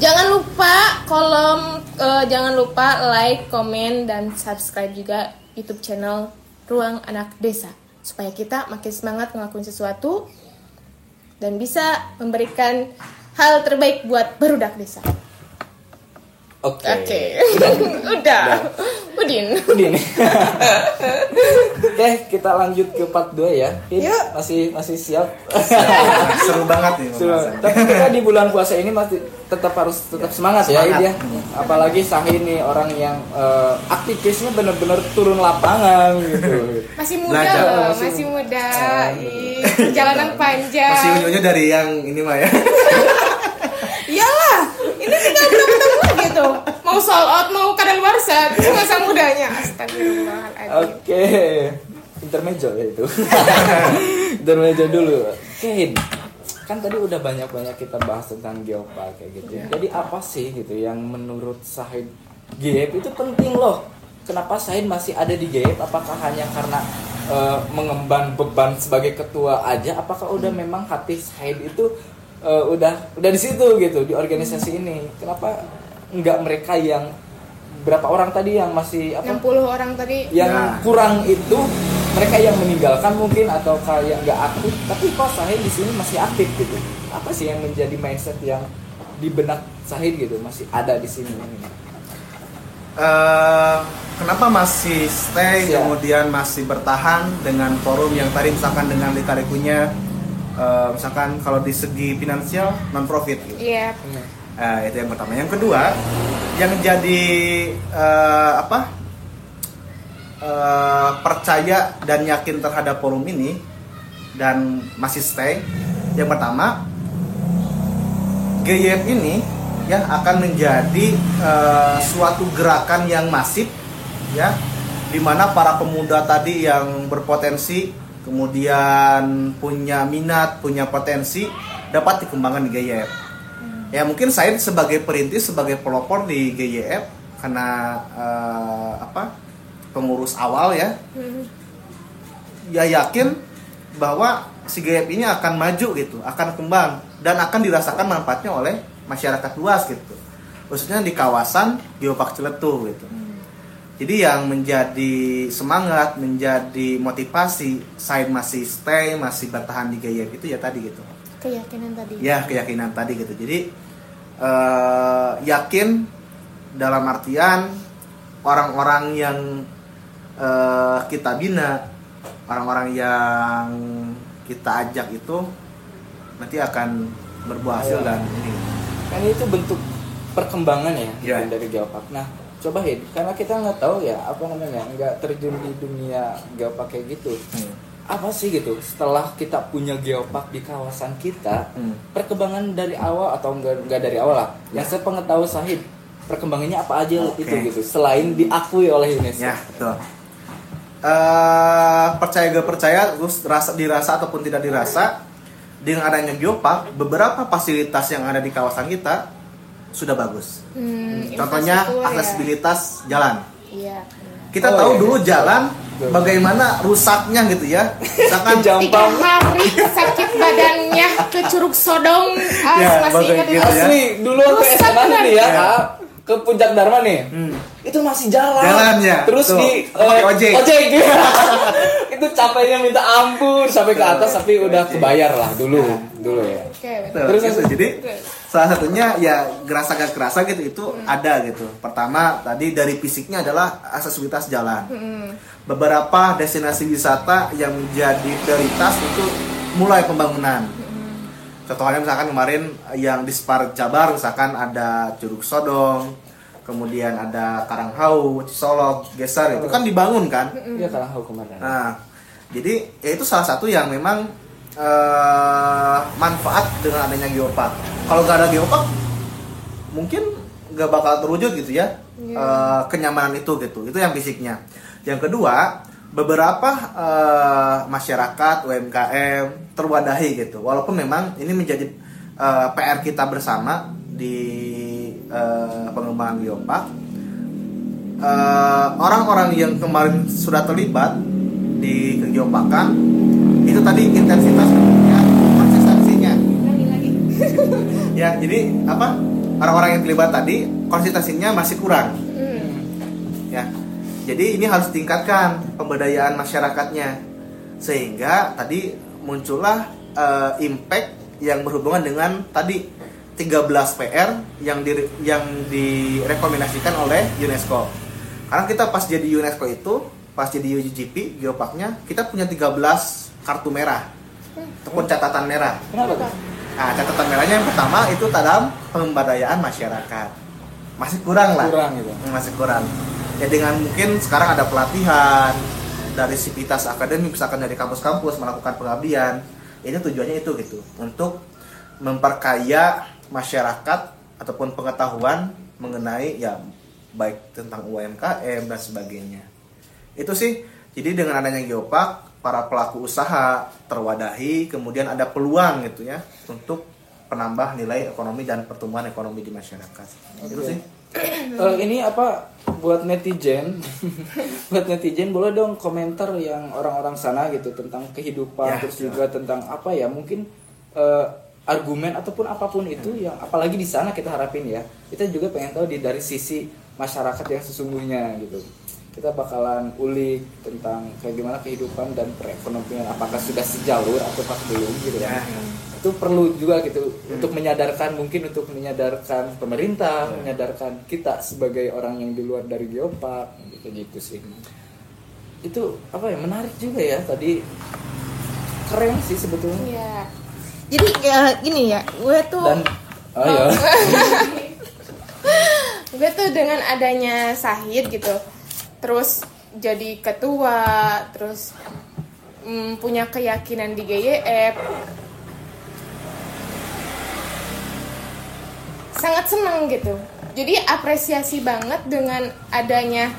[SPEAKER 3] jangan lupa kolom eh, jangan lupa like komen dan subscribe juga YouTube channel ruang anak desa. Supaya kita makin semangat ngelakuin sesuatu dan bisa memberikan hal terbaik buat barudak desa.
[SPEAKER 1] oke.
[SPEAKER 3] Oke, udah, Udin.
[SPEAKER 1] Udin. Oke, kita lanjut ke part 2 ya. Hid,
[SPEAKER 3] Yuk.
[SPEAKER 1] Masih masih siap.
[SPEAKER 2] Seru banget nih.
[SPEAKER 1] Tapi kita di bulan puasa ini masih tetap harus tetap semangat, ya,
[SPEAKER 2] Semangat.
[SPEAKER 1] Hid, ya. Apalagi Sahin nih orang yang eh, aktivisnya bener-bener turun lapangan gitu.
[SPEAKER 3] Masih muda
[SPEAKER 2] Belajar.
[SPEAKER 3] loh,
[SPEAKER 1] Masih-
[SPEAKER 3] masih muda. Perjalanan panjang.
[SPEAKER 2] Masih unyonya dari yang ini mah ya.
[SPEAKER 3] Iyalah, ini tinggal berapa tuh. Mau sold out, mau kadaluarsa, terus masa mudanya. Astagfirullahaladzim.
[SPEAKER 1] Oke. Intermezzo ya itu. Intermezzo dulu. Hid. Kan tadi udah banyak-banyak kita bahas tentang geopark kayak gitu. Jadi apa sih gitu yang menurut Sahid GEP itu penting loh. Kenapa Sahid masih ada di GEP? Apakah hanya karena eh, mengemban beban sebagai ketua aja? Apakah udah memang hati Sahid itu eh, udah udah di situ gitu di organisasi ini? Kenapa nggak mereka yang berapa orang tadi yang masih apa?
[SPEAKER 3] 60 orang tadi.
[SPEAKER 1] yang
[SPEAKER 2] Nah.
[SPEAKER 1] kurang itu mereka yang meninggalkan mungkin atau kayak nggak aktif tapi kok Sahid di sini masih aktif gitu apa sih yang menjadi mindset yang di benak Sahid gitu masih ada di sini
[SPEAKER 2] Eh, kenapa masih stay
[SPEAKER 1] Siap.
[SPEAKER 2] kemudian masih bertahan dengan forum yang tadi misalkan dengan lika-likunya eh, misalkan kalau di segi finansial non profit gitu.
[SPEAKER 3] Iya.
[SPEAKER 2] Eh, itu yang pertama. Yang kedua, yang jadi eh, apa? eh, percaya dan yakin terhadap forum ini dan masih stay. Yang pertama, GYF ini ya akan menjadi eh, suatu gerakan yang masif ya di mana para pemuda tadi yang berpotensi kemudian punya minat, punya potensi dapat dikembangkan di GYF. Ya mungkin saya sebagai perintis, sebagai pelopor di GYF karena eh, apa pengurus awal ya, ya yakin bahwa si GYF ini akan maju gitu, akan kembang dan akan dirasakan manfaatnya oleh masyarakat luas gitu, khususnya di kawasan Geopark Ciletuh gitu. Jadi yang menjadi semangat, menjadi motivasi saya masih stay, masih bertahan di GYF itu ya tadi gitu
[SPEAKER 3] Keyakinan tadi.
[SPEAKER 2] ya keyakinan tadi gitu jadi eh, yakin dalam artian orang-orang yang eh, kita bina orang-orang yang kita ajak itu nanti akan berbuah hasil
[SPEAKER 1] Iya.
[SPEAKER 2] dan ini
[SPEAKER 1] kan itu bentuk perkembangan ya gitu, dari geopark nah coba Hid, karena kita nggak tahu ya apa namanya nggak terjun di dunia geopark kayak gitu
[SPEAKER 2] Hmm.
[SPEAKER 1] Apa sih gitu setelah kita punya geopark di kawasan kita
[SPEAKER 2] Hmm.
[SPEAKER 1] perkembangan dari awal atau enggak enggak dari awal lah yang saya pengetahuan Sahid perkembangannya apa aja
[SPEAKER 2] Oke.
[SPEAKER 1] itu gitu selain diakui oleh UNESCO
[SPEAKER 2] Ya, betul. Eh, percaya gak percaya, terus rasa dirasa ataupun tidak dirasa, dengan adanya geopark, beberapa fasilitas yang ada di kawasan kita sudah bagus.
[SPEAKER 3] Hmm,
[SPEAKER 2] Contohnya
[SPEAKER 3] ya.
[SPEAKER 2] aksesibilitas jalan.
[SPEAKER 3] Iya.
[SPEAKER 2] Kita
[SPEAKER 1] Oh,
[SPEAKER 2] tahu
[SPEAKER 1] iya.
[SPEAKER 2] dulu jalan
[SPEAKER 1] Betul.
[SPEAKER 2] bagaimana rusaknya gitu ya. Misalkan
[SPEAKER 3] Tiga
[SPEAKER 1] Jampang
[SPEAKER 3] hari sakit badannya ke Curug Sodong. Ah,
[SPEAKER 2] Ya,
[SPEAKER 3] masih ingat
[SPEAKER 2] gitu
[SPEAKER 3] itu.
[SPEAKER 2] ya.
[SPEAKER 1] asli dulu waktu SMA
[SPEAKER 3] bener.
[SPEAKER 1] nih ya
[SPEAKER 2] Ya.
[SPEAKER 1] Kak, ke puncak Dharma nih
[SPEAKER 2] Hmm.
[SPEAKER 1] itu masih jalan
[SPEAKER 2] Jalan, ya.
[SPEAKER 1] terus
[SPEAKER 2] Tuh.
[SPEAKER 1] di
[SPEAKER 2] Pakai ojek.
[SPEAKER 1] ojek itu capeknya minta ampun sampai ke atas tapi udah kebayar lah dulu dulu ya
[SPEAKER 3] Oke,
[SPEAKER 2] Betul,
[SPEAKER 1] Terus,
[SPEAKER 2] gitu. Jadi
[SPEAKER 3] Terus.
[SPEAKER 2] Salah satunya ya gerasa gak kerasa gitu itu ada gitu. Pertama tadi dari fisiknya adalah aksesibilitas jalan.
[SPEAKER 3] Hmm.
[SPEAKER 2] Beberapa destinasi wisata yang menjadi prioritas itu mulai pembangunan. Contohnya misalkan kemarin yang di Spar Jabar misalkan ada Curug Sodong, kemudian ada Karanghau, Cisolok, Geser itu kan dibangun kan.
[SPEAKER 1] Iya hukum kemarin
[SPEAKER 2] Nah, jadi ya itu salah satu yang memang eh, manfaat dengan adanya geopark. Kalau nggak ada geopark, mungkin nggak bakal terwujud gitu ya
[SPEAKER 3] Iya.
[SPEAKER 2] eh, kenyamanan itu gitu. Itu yang fisiknya. Yang kedua, beberapa eh, masyarakat UMKM terwadahi gitu. Walaupun memang ini menjadi eh, PR kita bersama di eh, pengembangan geopark eh, orang-orang yang kemarin sudah terlibat di kegeoparkan itu tadi intensitas ya, konsistensinya. Ya jadi apa orang-orang yang terlibat tadi konsistensinya masih kurang.
[SPEAKER 3] Hmm.
[SPEAKER 2] ya jadi ini harus tingkatkan pemberdayaan masyarakatnya sehingga tadi muncullah eh, impact yang berhubungan dengan tadi 13 PR yang di, yang direkomendasikan oleh UNESCO. Karena kita pas jadi UNESCO itu pas jadi UGP geoparknya kita punya 13 kartu merah ataupun catatan merah
[SPEAKER 1] kenapa tuh
[SPEAKER 2] Nah, catatan merahnya yang pertama itu dalam pemberdayaan masyarakat. Masih kurang lah.
[SPEAKER 1] kurang gitu
[SPEAKER 2] Hmm, Masih kurang. Ya dengan mungkin sekarang ada pelatihan dari sivitas akademik misalkan dari kampus-kampus melakukan pengabdian. Ini tujuannya itu gitu untuk memperkaya masyarakat ataupun pengetahuan mengenai ya baik tentang UMKM dan sebagainya. Itu sih. Jadi dengan adanya geopark, para pelaku usaha terwadahi, kemudian ada peluang gitu ya untuk penambah nilai ekonomi dan pertumbuhan ekonomi di masyarakat. Itu sih.
[SPEAKER 1] Eh, ini apa buat netizen buat netizen boleh dong komentar yang orang-orang sana gitu tentang kehidupan
[SPEAKER 2] Ya,
[SPEAKER 1] terus
[SPEAKER 2] ya.
[SPEAKER 1] juga tentang apa ya mungkin eh, argumen ataupun apa pun itu yang apalagi di sana kita harapin ya kita juga pengen tahu di dari sisi masyarakat yang sesungguhnya gitu kita bakalan ulik tentang kayak gimana kehidupan dan perekonomian. Apakah sudah sejalur atau belum gitu ya
[SPEAKER 2] Ya, ya.
[SPEAKER 1] itu perlu juga gitu untuk menyadarkan mungkin untuk menyadarkan pemerintah menyadarkan kita sebagai orang yang di luar dari geopark gitu gitu sih. Itu apa ya menarik juga ya tadi. Keren sih sebetulnya.
[SPEAKER 3] Iya. Jadi ya, gini ya, gue tuh
[SPEAKER 1] dan oh ya
[SPEAKER 3] gue tuh dengan adanya Sahid gitu terus jadi ketua terus mm, punya keyakinan di GYF sangat senang gitu jadi apresiasi banget dengan adanya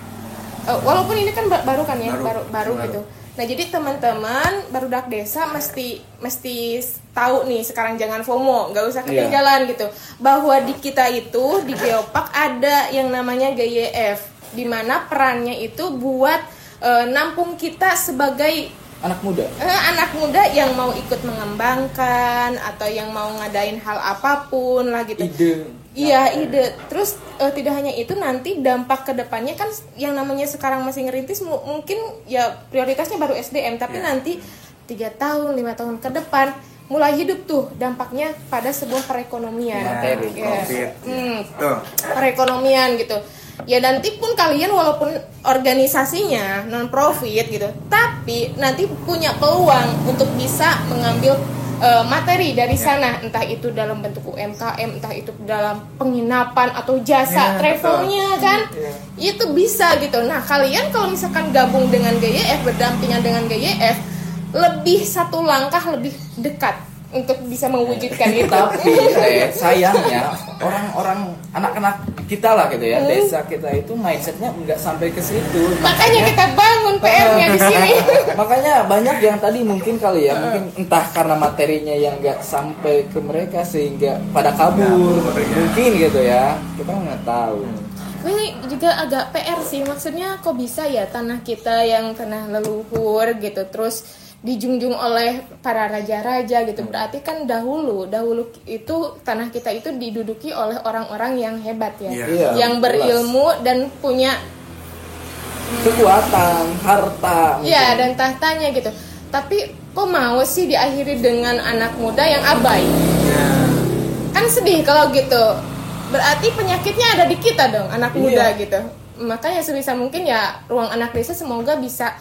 [SPEAKER 3] eh, walaupun ini kan ba- baru kan ya
[SPEAKER 2] Baru.
[SPEAKER 3] baru baru,
[SPEAKER 2] Baru.
[SPEAKER 3] gitu nah jadi teman-teman barudak desa mesti mesti tahu nih sekarang jangan FOMO nggak usah
[SPEAKER 1] Iya.
[SPEAKER 3] ketinggalan gitu bahwa di kita itu di Geopark ada yang namanya GYF di mana perannya itu buat eh, nampung kita sebagai
[SPEAKER 1] anak muda
[SPEAKER 3] eh, anak muda yang mau ikut mengembangkan atau yang mau ngadain hal apa pun lah gitu
[SPEAKER 1] ide
[SPEAKER 3] Iya ide. Terus eh, tidak hanya itu nanti dampak ke depannya kan yang namanya sekarang masih ngerintis mu- mungkin ya prioritasnya baru SDM tapi
[SPEAKER 2] Ya.
[SPEAKER 3] nanti tiga tahun lima tahun ke depan mulai hidup tuh dampaknya pada sebuah perekonomian. Hmm,
[SPEAKER 2] Tuh.
[SPEAKER 3] perekonomian gitu. Ya nanti pun kalian walaupun organisasinya non profit gitu tapi nanti punya peluang untuk bisa mengambil eh, materi dari
[SPEAKER 2] Ya.
[SPEAKER 3] sana. Entah itu dalam bentuk UMKM entah itu dalam penginapan atau jasa
[SPEAKER 2] Ya,
[SPEAKER 3] travelnya kan? Itu bisa gitu. Nah kalian kalau misalkan gabung dengan GYF berdampingan dengan GYF lebih satu langkah lebih dekat untuk bisa mewujudkan itu.
[SPEAKER 1] tapi eh, sayangnya orang-orang anak-anak kita lah gitu ya
[SPEAKER 3] Hmm.
[SPEAKER 1] desa kita itu mindsetnya nggak sampai ke situ.
[SPEAKER 3] Makanya kita bangun PR-nya di sini.
[SPEAKER 1] Makanya banyak yang tadi mungkin kali ya mungkin entah karena materinya yang nggak sampai ke mereka sehingga pada kabur
[SPEAKER 2] Kabur, ya.
[SPEAKER 1] mungkin gitu ya kita nggak tahu.
[SPEAKER 3] Ini juga agak PR sih maksudnya kok bisa ya tanah kita yang tanah leluhur gitu terus dijunjung oleh para raja-raja gitu berarti kan dahulu dahulu itu tanah kita itu diduduki oleh orang-orang yang hebat ya
[SPEAKER 2] Iya.
[SPEAKER 1] Iya,
[SPEAKER 3] yang
[SPEAKER 1] jelas.
[SPEAKER 3] berilmu dan punya
[SPEAKER 1] kekuatan harta
[SPEAKER 3] ya
[SPEAKER 1] mungkin.
[SPEAKER 3] dan tahtanya gitu tapi kok mau sih diakhiri dengan anak muda yang abai
[SPEAKER 2] Ya.
[SPEAKER 3] kan sedih kalau gitu berarti penyakitnya ada di kita dong anak muda
[SPEAKER 1] Iya.
[SPEAKER 3] gitu makanya sebisa mungkin ya ruang anak desa semoga bisa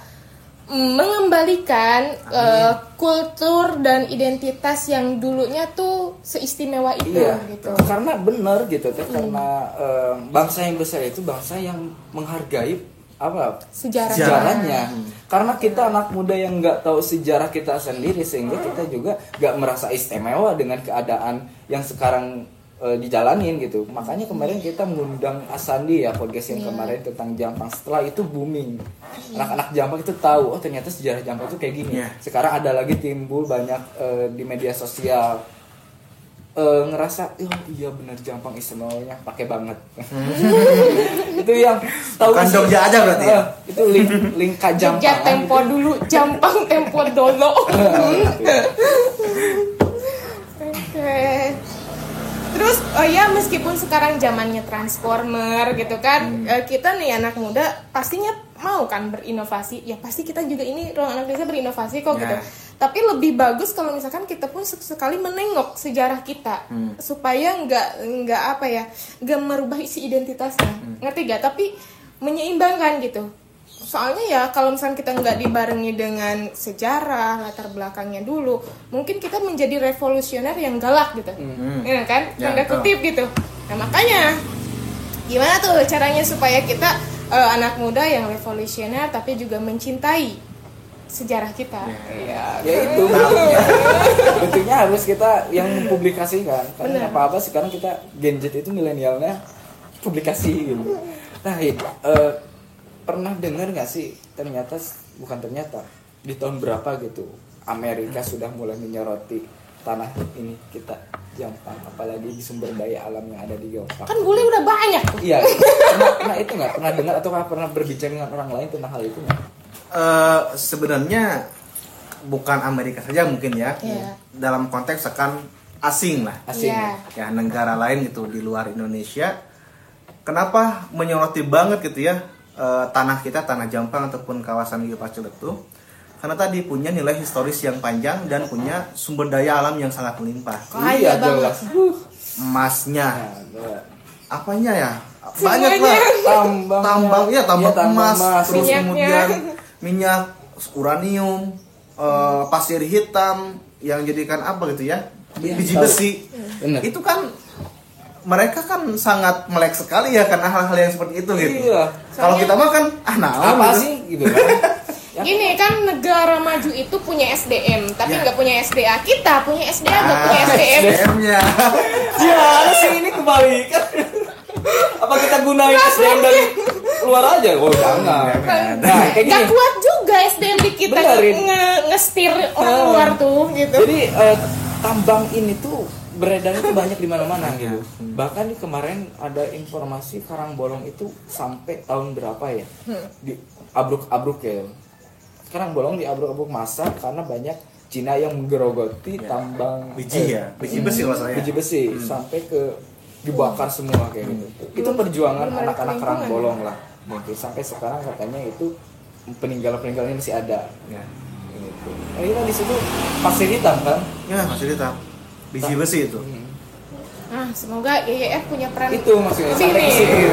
[SPEAKER 3] mengembalikan eh, kultur dan identitas yang dulunya tuh seistimewa itu
[SPEAKER 1] Iya,
[SPEAKER 3] gitu.
[SPEAKER 1] Karena benar gitu teh. Karena eh, bangsa yang besar itu bangsa yang menghargai apa
[SPEAKER 3] Sejarah.
[SPEAKER 1] sejarahnya. Karena kita anak muda yang nggak tahu sejarah kita sendiri sehingga kita juga nggak merasa istimewa dengan keadaan yang sekarang eh, dijalanin gitu. Makanya kemarin kita mengundang Asandi ya podcast yang
[SPEAKER 3] Iya.
[SPEAKER 1] kemarin tentang Jampang. Setelah itu booming. Anak-anak Jampang itu tahu oh ternyata sejarah Jampang itu kayak gini.
[SPEAKER 2] Iya.
[SPEAKER 1] Sekarang ada lagi timbul banyak eh, di media sosial eh, ngerasa oh iya benar Jampang istimewanya pakai banget itu yang tahu sih.
[SPEAKER 2] Jogja aja berarti ya?
[SPEAKER 1] Itu link link
[SPEAKER 3] Jogja
[SPEAKER 1] Jampang
[SPEAKER 3] tempo dulu Jampang tempo dolo Oke. Terus oh ya meskipun sekarang zamannya transformer gitu kan, eh, kita nih anak muda pastinya mau kan berinovasi. Ya pasti kita juga ini ruang anak desa berinovasi kok
[SPEAKER 2] Ya.
[SPEAKER 3] gitu. Tapi lebih bagus kalau misalkan kita pun sekali menengok sejarah kita supaya nggak nggak apa ya, nggak merubah isi identitasnya. Ngerti gak? Tapi menyeimbangkan gitu soalnya ya kalau misalnya kita nggak dibarengi dengan sejarah latar belakangnya dulu mungkin kita menjadi revolusioner yang galak gitu. Ya kan?
[SPEAKER 2] Ya,
[SPEAKER 3] tanda kutip gitu. Nah makanya gimana tuh caranya supaya kita eh, anak muda yang revolusioner tapi juga mencintai sejarah kita? Ya.
[SPEAKER 1] Ya itu bentuknya harus kita yang mempublikasikan karena apa apa sekarang kita Gen Z itu milenialnya publikasi gitu. Nah iya, eh, pernah dengar nggak sih ternyata bukan ternyata di tahun berapa gitu Amerika sudah mulai menyoroti tanah ini kita Jampang apalagi di sumber daya alam yang ada di Jampang
[SPEAKER 3] kan bule udah banyak
[SPEAKER 1] iya pernah, pernah itu nggak pernah dengar atau pernah berbicara dengan orang lain tentang hal itu nggak
[SPEAKER 2] Eh, sebenarnya bukan Amerika saja mungkin ya.
[SPEAKER 3] Iya.
[SPEAKER 2] Dalam konteks akan asing lah.
[SPEAKER 1] asing
[SPEAKER 3] Iya.
[SPEAKER 2] Ya negara lain gitu di luar Indonesia. Kenapa menyoroti banget gitu ya eh, tanah kita, tanah Jampang ataupun kawasan Geopark Ciletuh? Karena tadi punya nilai historis yang panjang dan punya sumber daya alam yang sangat melimpah.
[SPEAKER 3] Kaya
[SPEAKER 1] iya
[SPEAKER 3] banget.
[SPEAKER 1] jelas
[SPEAKER 2] Emasnya,
[SPEAKER 1] nah,
[SPEAKER 2] apanya ya? Banyak lah.
[SPEAKER 1] tambang
[SPEAKER 2] tambang ya tambang,
[SPEAKER 1] Iya,
[SPEAKER 2] emas, terus
[SPEAKER 3] Minyaknya.
[SPEAKER 2] kemudian minyak uranium eh, pasir hitam yang jadikan apa gitu ya
[SPEAKER 1] Iya,
[SPEAKER 2] biji
[SPEAKER 1] tahu.
[SPEAKER 2] besi
[SPEAKER 1] Bener.
[SPEAKER 2] itu kan mereka kan sangat melek sekali ya karena hal-hal yang seperti itu gitu
[SPEAKER 1] Iya.
[SPEAKER 2] kalau kita mah kan ah nah
[SPEAKER 1] apa sih gitu kan Ya.
[SPEAKER 3] Gini kan negara maju itu punya SDM, tapi
[SPEAKER 2] Ya.
[SPEAKER 3] nggak punya SDA. Kita punya SDA, nggak
[SPEAKER 2] Ah,
[SPEAKER 3] punya SDM.
[SPEAKER 2] SDM-nya
[SPEAKER 1] ya sih ini kebalikan apa kita gunain SDM dari luar aja oh jangan nah kayak
[SPEAKER 3] Gak kuat juga SDM di kita
[SPEAKER 1] Benerin.
[SPEAKER 3] nge ngestir orang
[SPEAKER 1] Ah.
[SPEAKER 3] luar tuh gitu.
[SPEAKER 1] jadi eh, tambang ini tuh beredar itu banyak di mana-mana. Gitu bahkan nih kemarin ada informasi Karangbolong itu sampai tahun berapa ya? Di abruk-abruk ya. Karangbolong di abruk-abruk masa karena banyak Cina yang menggerogoti tambang
[SPEAKER 2] biji
[SPEAKER 1] eh,
[SPEAKER 2] ya biji besi kalau saya.
[SPEAKER 1] biji besi sampai ke dibakar semua kayak gitu. Itu perjuangan anak-anak kerang bolong lah. Mungkin sampai sekarang katanya itu peninggalan-peninggalannya masih ada.
[SPEAKER 2] ya,
[SPEAKER 1] Gitu. Nah, kita di situ pasir hitam kan?
[SPEAKER 2] ya masih hitam biji besi itu
[SPEAKER 3] Nah, semoga YYF punya peran
[SPEAKER 1] Itu maksudnya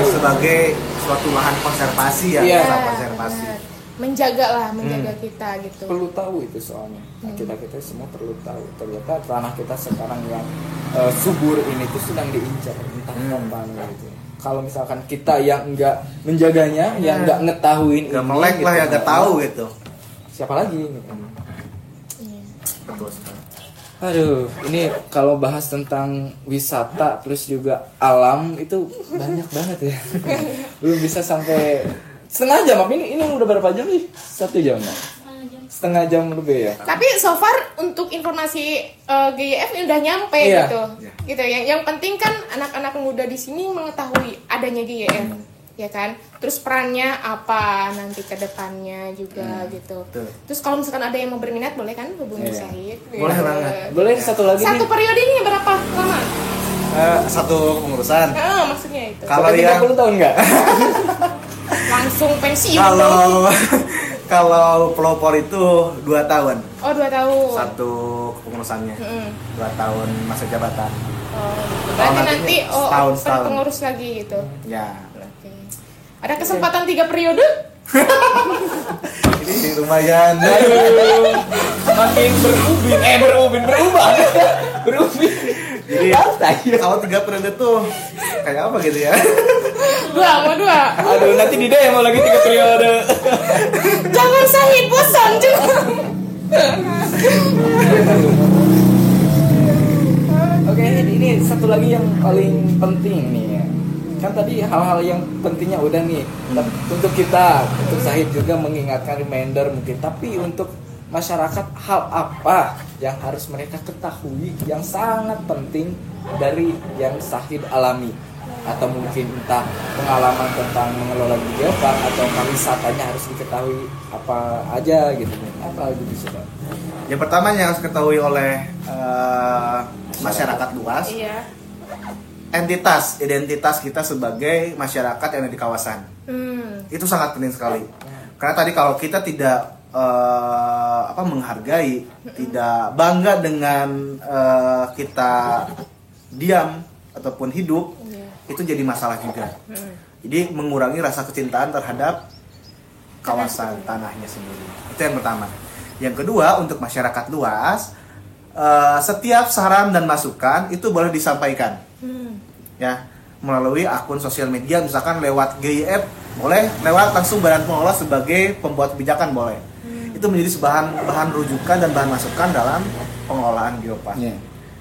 [SPEAKER 2] sebagai suatu lahan konservasi ya, desa konservasi.
[SPEAKER 3] benar. menjaga lah
[SPEAKER 2] Hmm.
[SPEAKER 3] menjaga kita gitu
[SPEAKER 1] perlu tahu itu soalnya
[SPEAKER 3] Hmm.
[SPEAKER 1] kita kita semua perlu tahu ternyata tanah kita sekarang yang eh, subur ini tuh sedang diincar entah
[SPEAKER 2] Hmm.
[SPEAKER 1] kapan gitu kalau misalkan kita yang enggak menjaganya yang enggak ngetahuin
[SPEAKER 2] Gak
[SPEAKER 1] ini,
[SPEAKER 2] melek lah
[SPEAKER 1] gitu,
[SPEAKER 2] ya, gak tahu gitu.
[SPEAKER 1] siapa lagi gitu.
[SPEAKER 3] Iya.
[SPEAKER 2] Betul sekali.
[SPEAKER 1] Aduh, ini kalau bahas tentang wisata terus juga alam itu banyak banget ya. Belum bisa sampai setengah jam. Apa Ini ini udah berapa jam nih? Satu jam. ya? Setengah jam lebih ya.
[SPEAKER 3] tapi so far untuk informasi eh, GYF ini udah nyampe
[SPEAKER 1] Iya.
[SPEAKER 3] gitu
[SPEAKER 2] Iya.
[SPEAKER 3] gitu yang yang penting kan anak-anak muda di sini mengetahui adanya GYF
[SPEAKER 1] Hmm.
[SPEAKER 3] Ya kan terus perannya apa nanti ke depannya juga gitu
[SPEAKER 2] Betul.
[SPEAKER 3] terus kalau misalkan ada yang mau berminat boleh kan hubungi
[SPEAKER 1] Iya.
[SPEAKER 3] Syahid
[SPEAKER 2] Boleh
[SPEAKER 3] Gitu.
[SPEAKER 2] banget.
[SPEAKER 1] Boleh satu lagi
[SPEAKER 3] satu
[SPEAKER 1] nih.
[SPEAKER 3] periodenya berapa lama
[SPEAKER 2] Eh, satu pengurusan.
[SPEAKER 3] ah maksudnya itu
[SPEAKER 2] Kalau
[SPEAKER 1] Sampai
[SPEAKER 2] yang
[SPEAKER 1] 30 tahun enggak?
[SPEAKER 3] langsung pensiun
[SPEAKER 2] kalau kalau pelopor itu dua tahun
[SPEAKER 3] oh dua tahun
[SPEAKER 2] satu kepengurusannya
[SPEAKER 3] Mm-mm.
[SPEAKER 2] dua tahun masa jabatan
[SPEAKER 3] Oh, berarti
[SPEAKER 2] nanti
[SPEAKER 3] nanti oh
[SPEAKER 2] setahun, setahun.
[SPEAKER 3] pengurus lagi gitu
[SPEAKER 2] ya
[SPEAKER 3] ada kesempatan tiga periode
[SPEAKER 2] ini lumayan
[SPEAKER 1] Aduh, makin berubin, eh berubin, berubah, berubin.
[SPEAKER 2] Jadi- kalau tiga periode tuh kayak apa gitu ya
[SPEAKER 3] dua mau dua
[SPEAKER 1] Aduh, nanti Dida yang mau lagi tiga periode.
[SPEAKER 3] jangan Syahid bosan juga
[SPEAKER 1] Oke, ini satu lagi yang paling penting nih. ya. Kan tadi hal-hal yang pentingnya udah nih. Tapi Untuk kita, untuk Sahid juga mengingatkan reminder mungkin. Tapi untuk masyarakat hal apa yang harus mereka ketahui yang sangat penting dari yang Sahid alami atau mungkin entah pengalaman tentang mengelola geopark atau wisatanya harus diketahui apa aja gitu apa gitu sih Pak?
[SPEAKER 2] yang pertama yang harus diketahui oleh eh, masyarakat luas
[SPEAKER 3] iya
[SPEAKER 2] entitas identitas kita sebagai masyarakat yang ada di kawasan
[SPEAKER 3] hmm.
[SPEAKER 2] itu sangat penting sekali karena tadi kalau kita tidak eh, apa menghargai tidak bangga dengan eh, kita diam ataupun hidup
[SPEAKER 3] Iya.
[SPEAKER 2] itu jadi masalah juga
[SPEAKER 3] Hmm.
[SPEAKER 2] jadi mengurangi rasa kecintaan terhadap kawasan tanahnya sendiri itu yang pertama yang kedua untuk masyarakat luas eh, setiap saran dan masukan itu boleh disampaikan
[SPEAKER 3] Hmm.
[SPEAKER 2] Ya melalui akun sosial media misalkan lewat GIF boleh lewat langsung badan pengelola sebagai pembuat kebijakan boleh itu menjadi bahan bahan rujukan dan bahan masukan dalam pengelolaan geopark
[SPEAKER 1] Iya.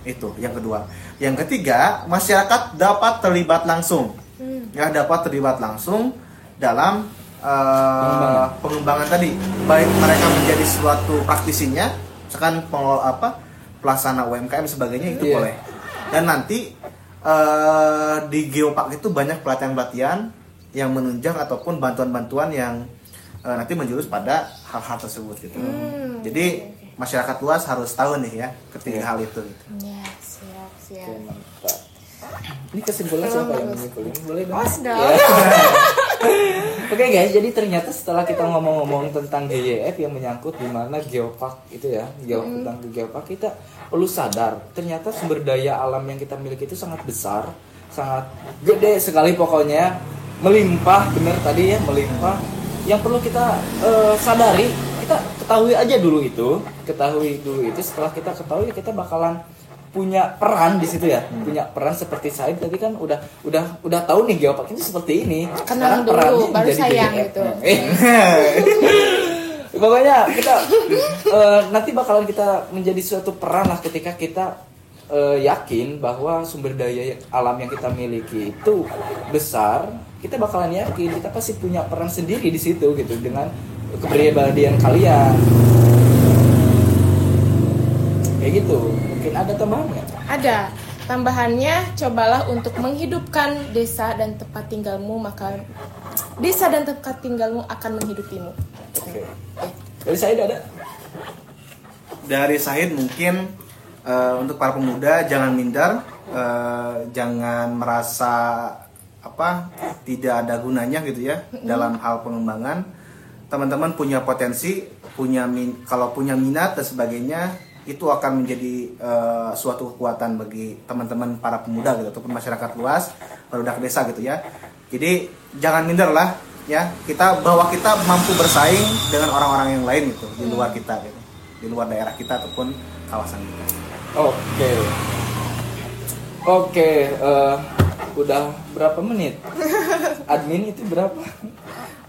[SPEAKER 2] itu yang kedua yang ketiga masyarakat dapat terlibat langsung
[SPEAKER 3] Hmm.
[SPEAKER 2] ya dapat terlibat langsung dalam eh,
[SPEAKER 1] Pengembangan.
[SPEAKER 2] pengembangan tadi baik mereka menjadi suatu praktisinya misalkan pengelola apa pelaksana UMKM sebagainya itu
[SPEAKER 1] Iya.
[SPEAKER 2] boleh dan nanti eh, di geopark itu banyak pelatihan-pelatihan yang menunjang ataupun bantuan-bantuan yang eh, nanti menjurus pada hal-hal tersebut gitu
[SPEAKER 3] Hmm,
[SPEAKER 2] jadi masyarakat luas harus tahu nih ya ketiga
[SPEAKER 1] Iya.
[SPEAKER 2] hal itu gitu.
[SPEAKER 3] ya siap siap
[SPEAKER 1] Oke. Ini kesimpulan siapa yang menyimpulin? Boleh dong?
[SPEAKER 3] Mas dong.
[SPEAKER 1] Ya. Oke guys, jadi ternyata setelah kita ngomong-ngomong tentang GYF yang menyangkut di mana geopark itu ya, geo tentang geopark kita perlu sadar ternyata sumber daya alam yang kita miliki itu sangat besar, sangat gede sekali pokoknya, melimpah bener tadi ya melimpah. Yang perlu kita eh, sadari, kita ketahui aja dulu itu, ketahui dulu itu. Setelah kita ketahui kita bakalan punya peran di situ ya punya peran seperti saya tadi kan udah udah udah tahu nih geopark ini seperti ini
[SPEAKER 3] Kenal dulu, baru sayang
[SPEAKER 1] GDF.
[SPEAKER 3] gitu.
[SPEAKER 1] Pokoknya kita eh, nanti bakalan kita menjadi suatu peran lah ketika kita eh, yakin bahwa sumber daya alam yang kita miliki itu besar kita bakalan yakin kita pasti punya peran sendiri di situ gitu dengan kepribadian kalian kayak gitu mungkin ada tambahan nggak
[SPEAKER 3] Ada. Tambahannya, cobalah untuk menghidupkan desa dan tempat tinggalmu, maka desa dan tempat tinggalmu akan menghidupimu.
[SPEAKER 1] oke dari saya ada
[SPEAKER 2] dari Sahid mungkin eh, untuk para pemuda jangan minder, eh, jangan merasa apa tidak ada gunanya gitu ya dalam hal pengembangan. Teman-teman punya potensi, punya min, kalau punya minat dan sebagainya itu akan menjadi eh, suatu kekuatan bagi teman-teman para pemuda gitu ataupun masyarakat luas, barudak desa gitu ya. Jadi jangan minder lah ya kita bahwa kita mampu bersaing dengan orang-orang yang lain gitu di luar kita gitu di luar daerah kita ataupun kawasan kita
[SPEAKER 1] Oke. Oke, eh, udah berapa menit? Admin itu berapa?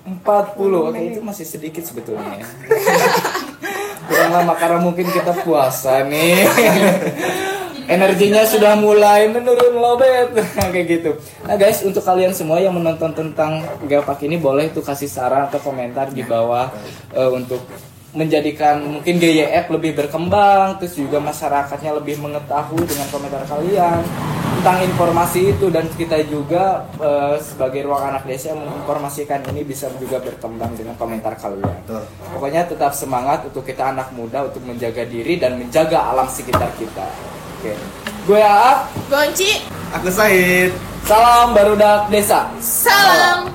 [SPEAKER 1] 40. Oke, itu masih sedikit sebetulnya. Kurang lama karena mungkin kita puasa nih. Energinya sudah mulai menurun lobet kayak gitu. Nah guys, untuk kalian semua yang menonton tentang Gapak ini boleh tuh kasih saran atau komentar di bawah eh, untuk menjadikan mungkin GYF lebih berkembang terus juga masyarakatnya lebih mengetahui dengan komentar kalian tentang informasi itu. Dan kita juga eh, sebagai ruang anak desa yang menginformasikan ini bisa juga berkembang dengan komentar kalian.
[SPEAKER 2] Betul.
[SPEAKER 1] pokoknya tetap semangat untuk kita anak muda untuk menjaga diri dan menjaga alam sekitar kita. Oke. Gue Aap
[SPEAKER 3] Gonci,
[SPEAKER 2] aku Said.
[SPEAKER 1] Salam barudak desa.
[SPEAKER 3] Salam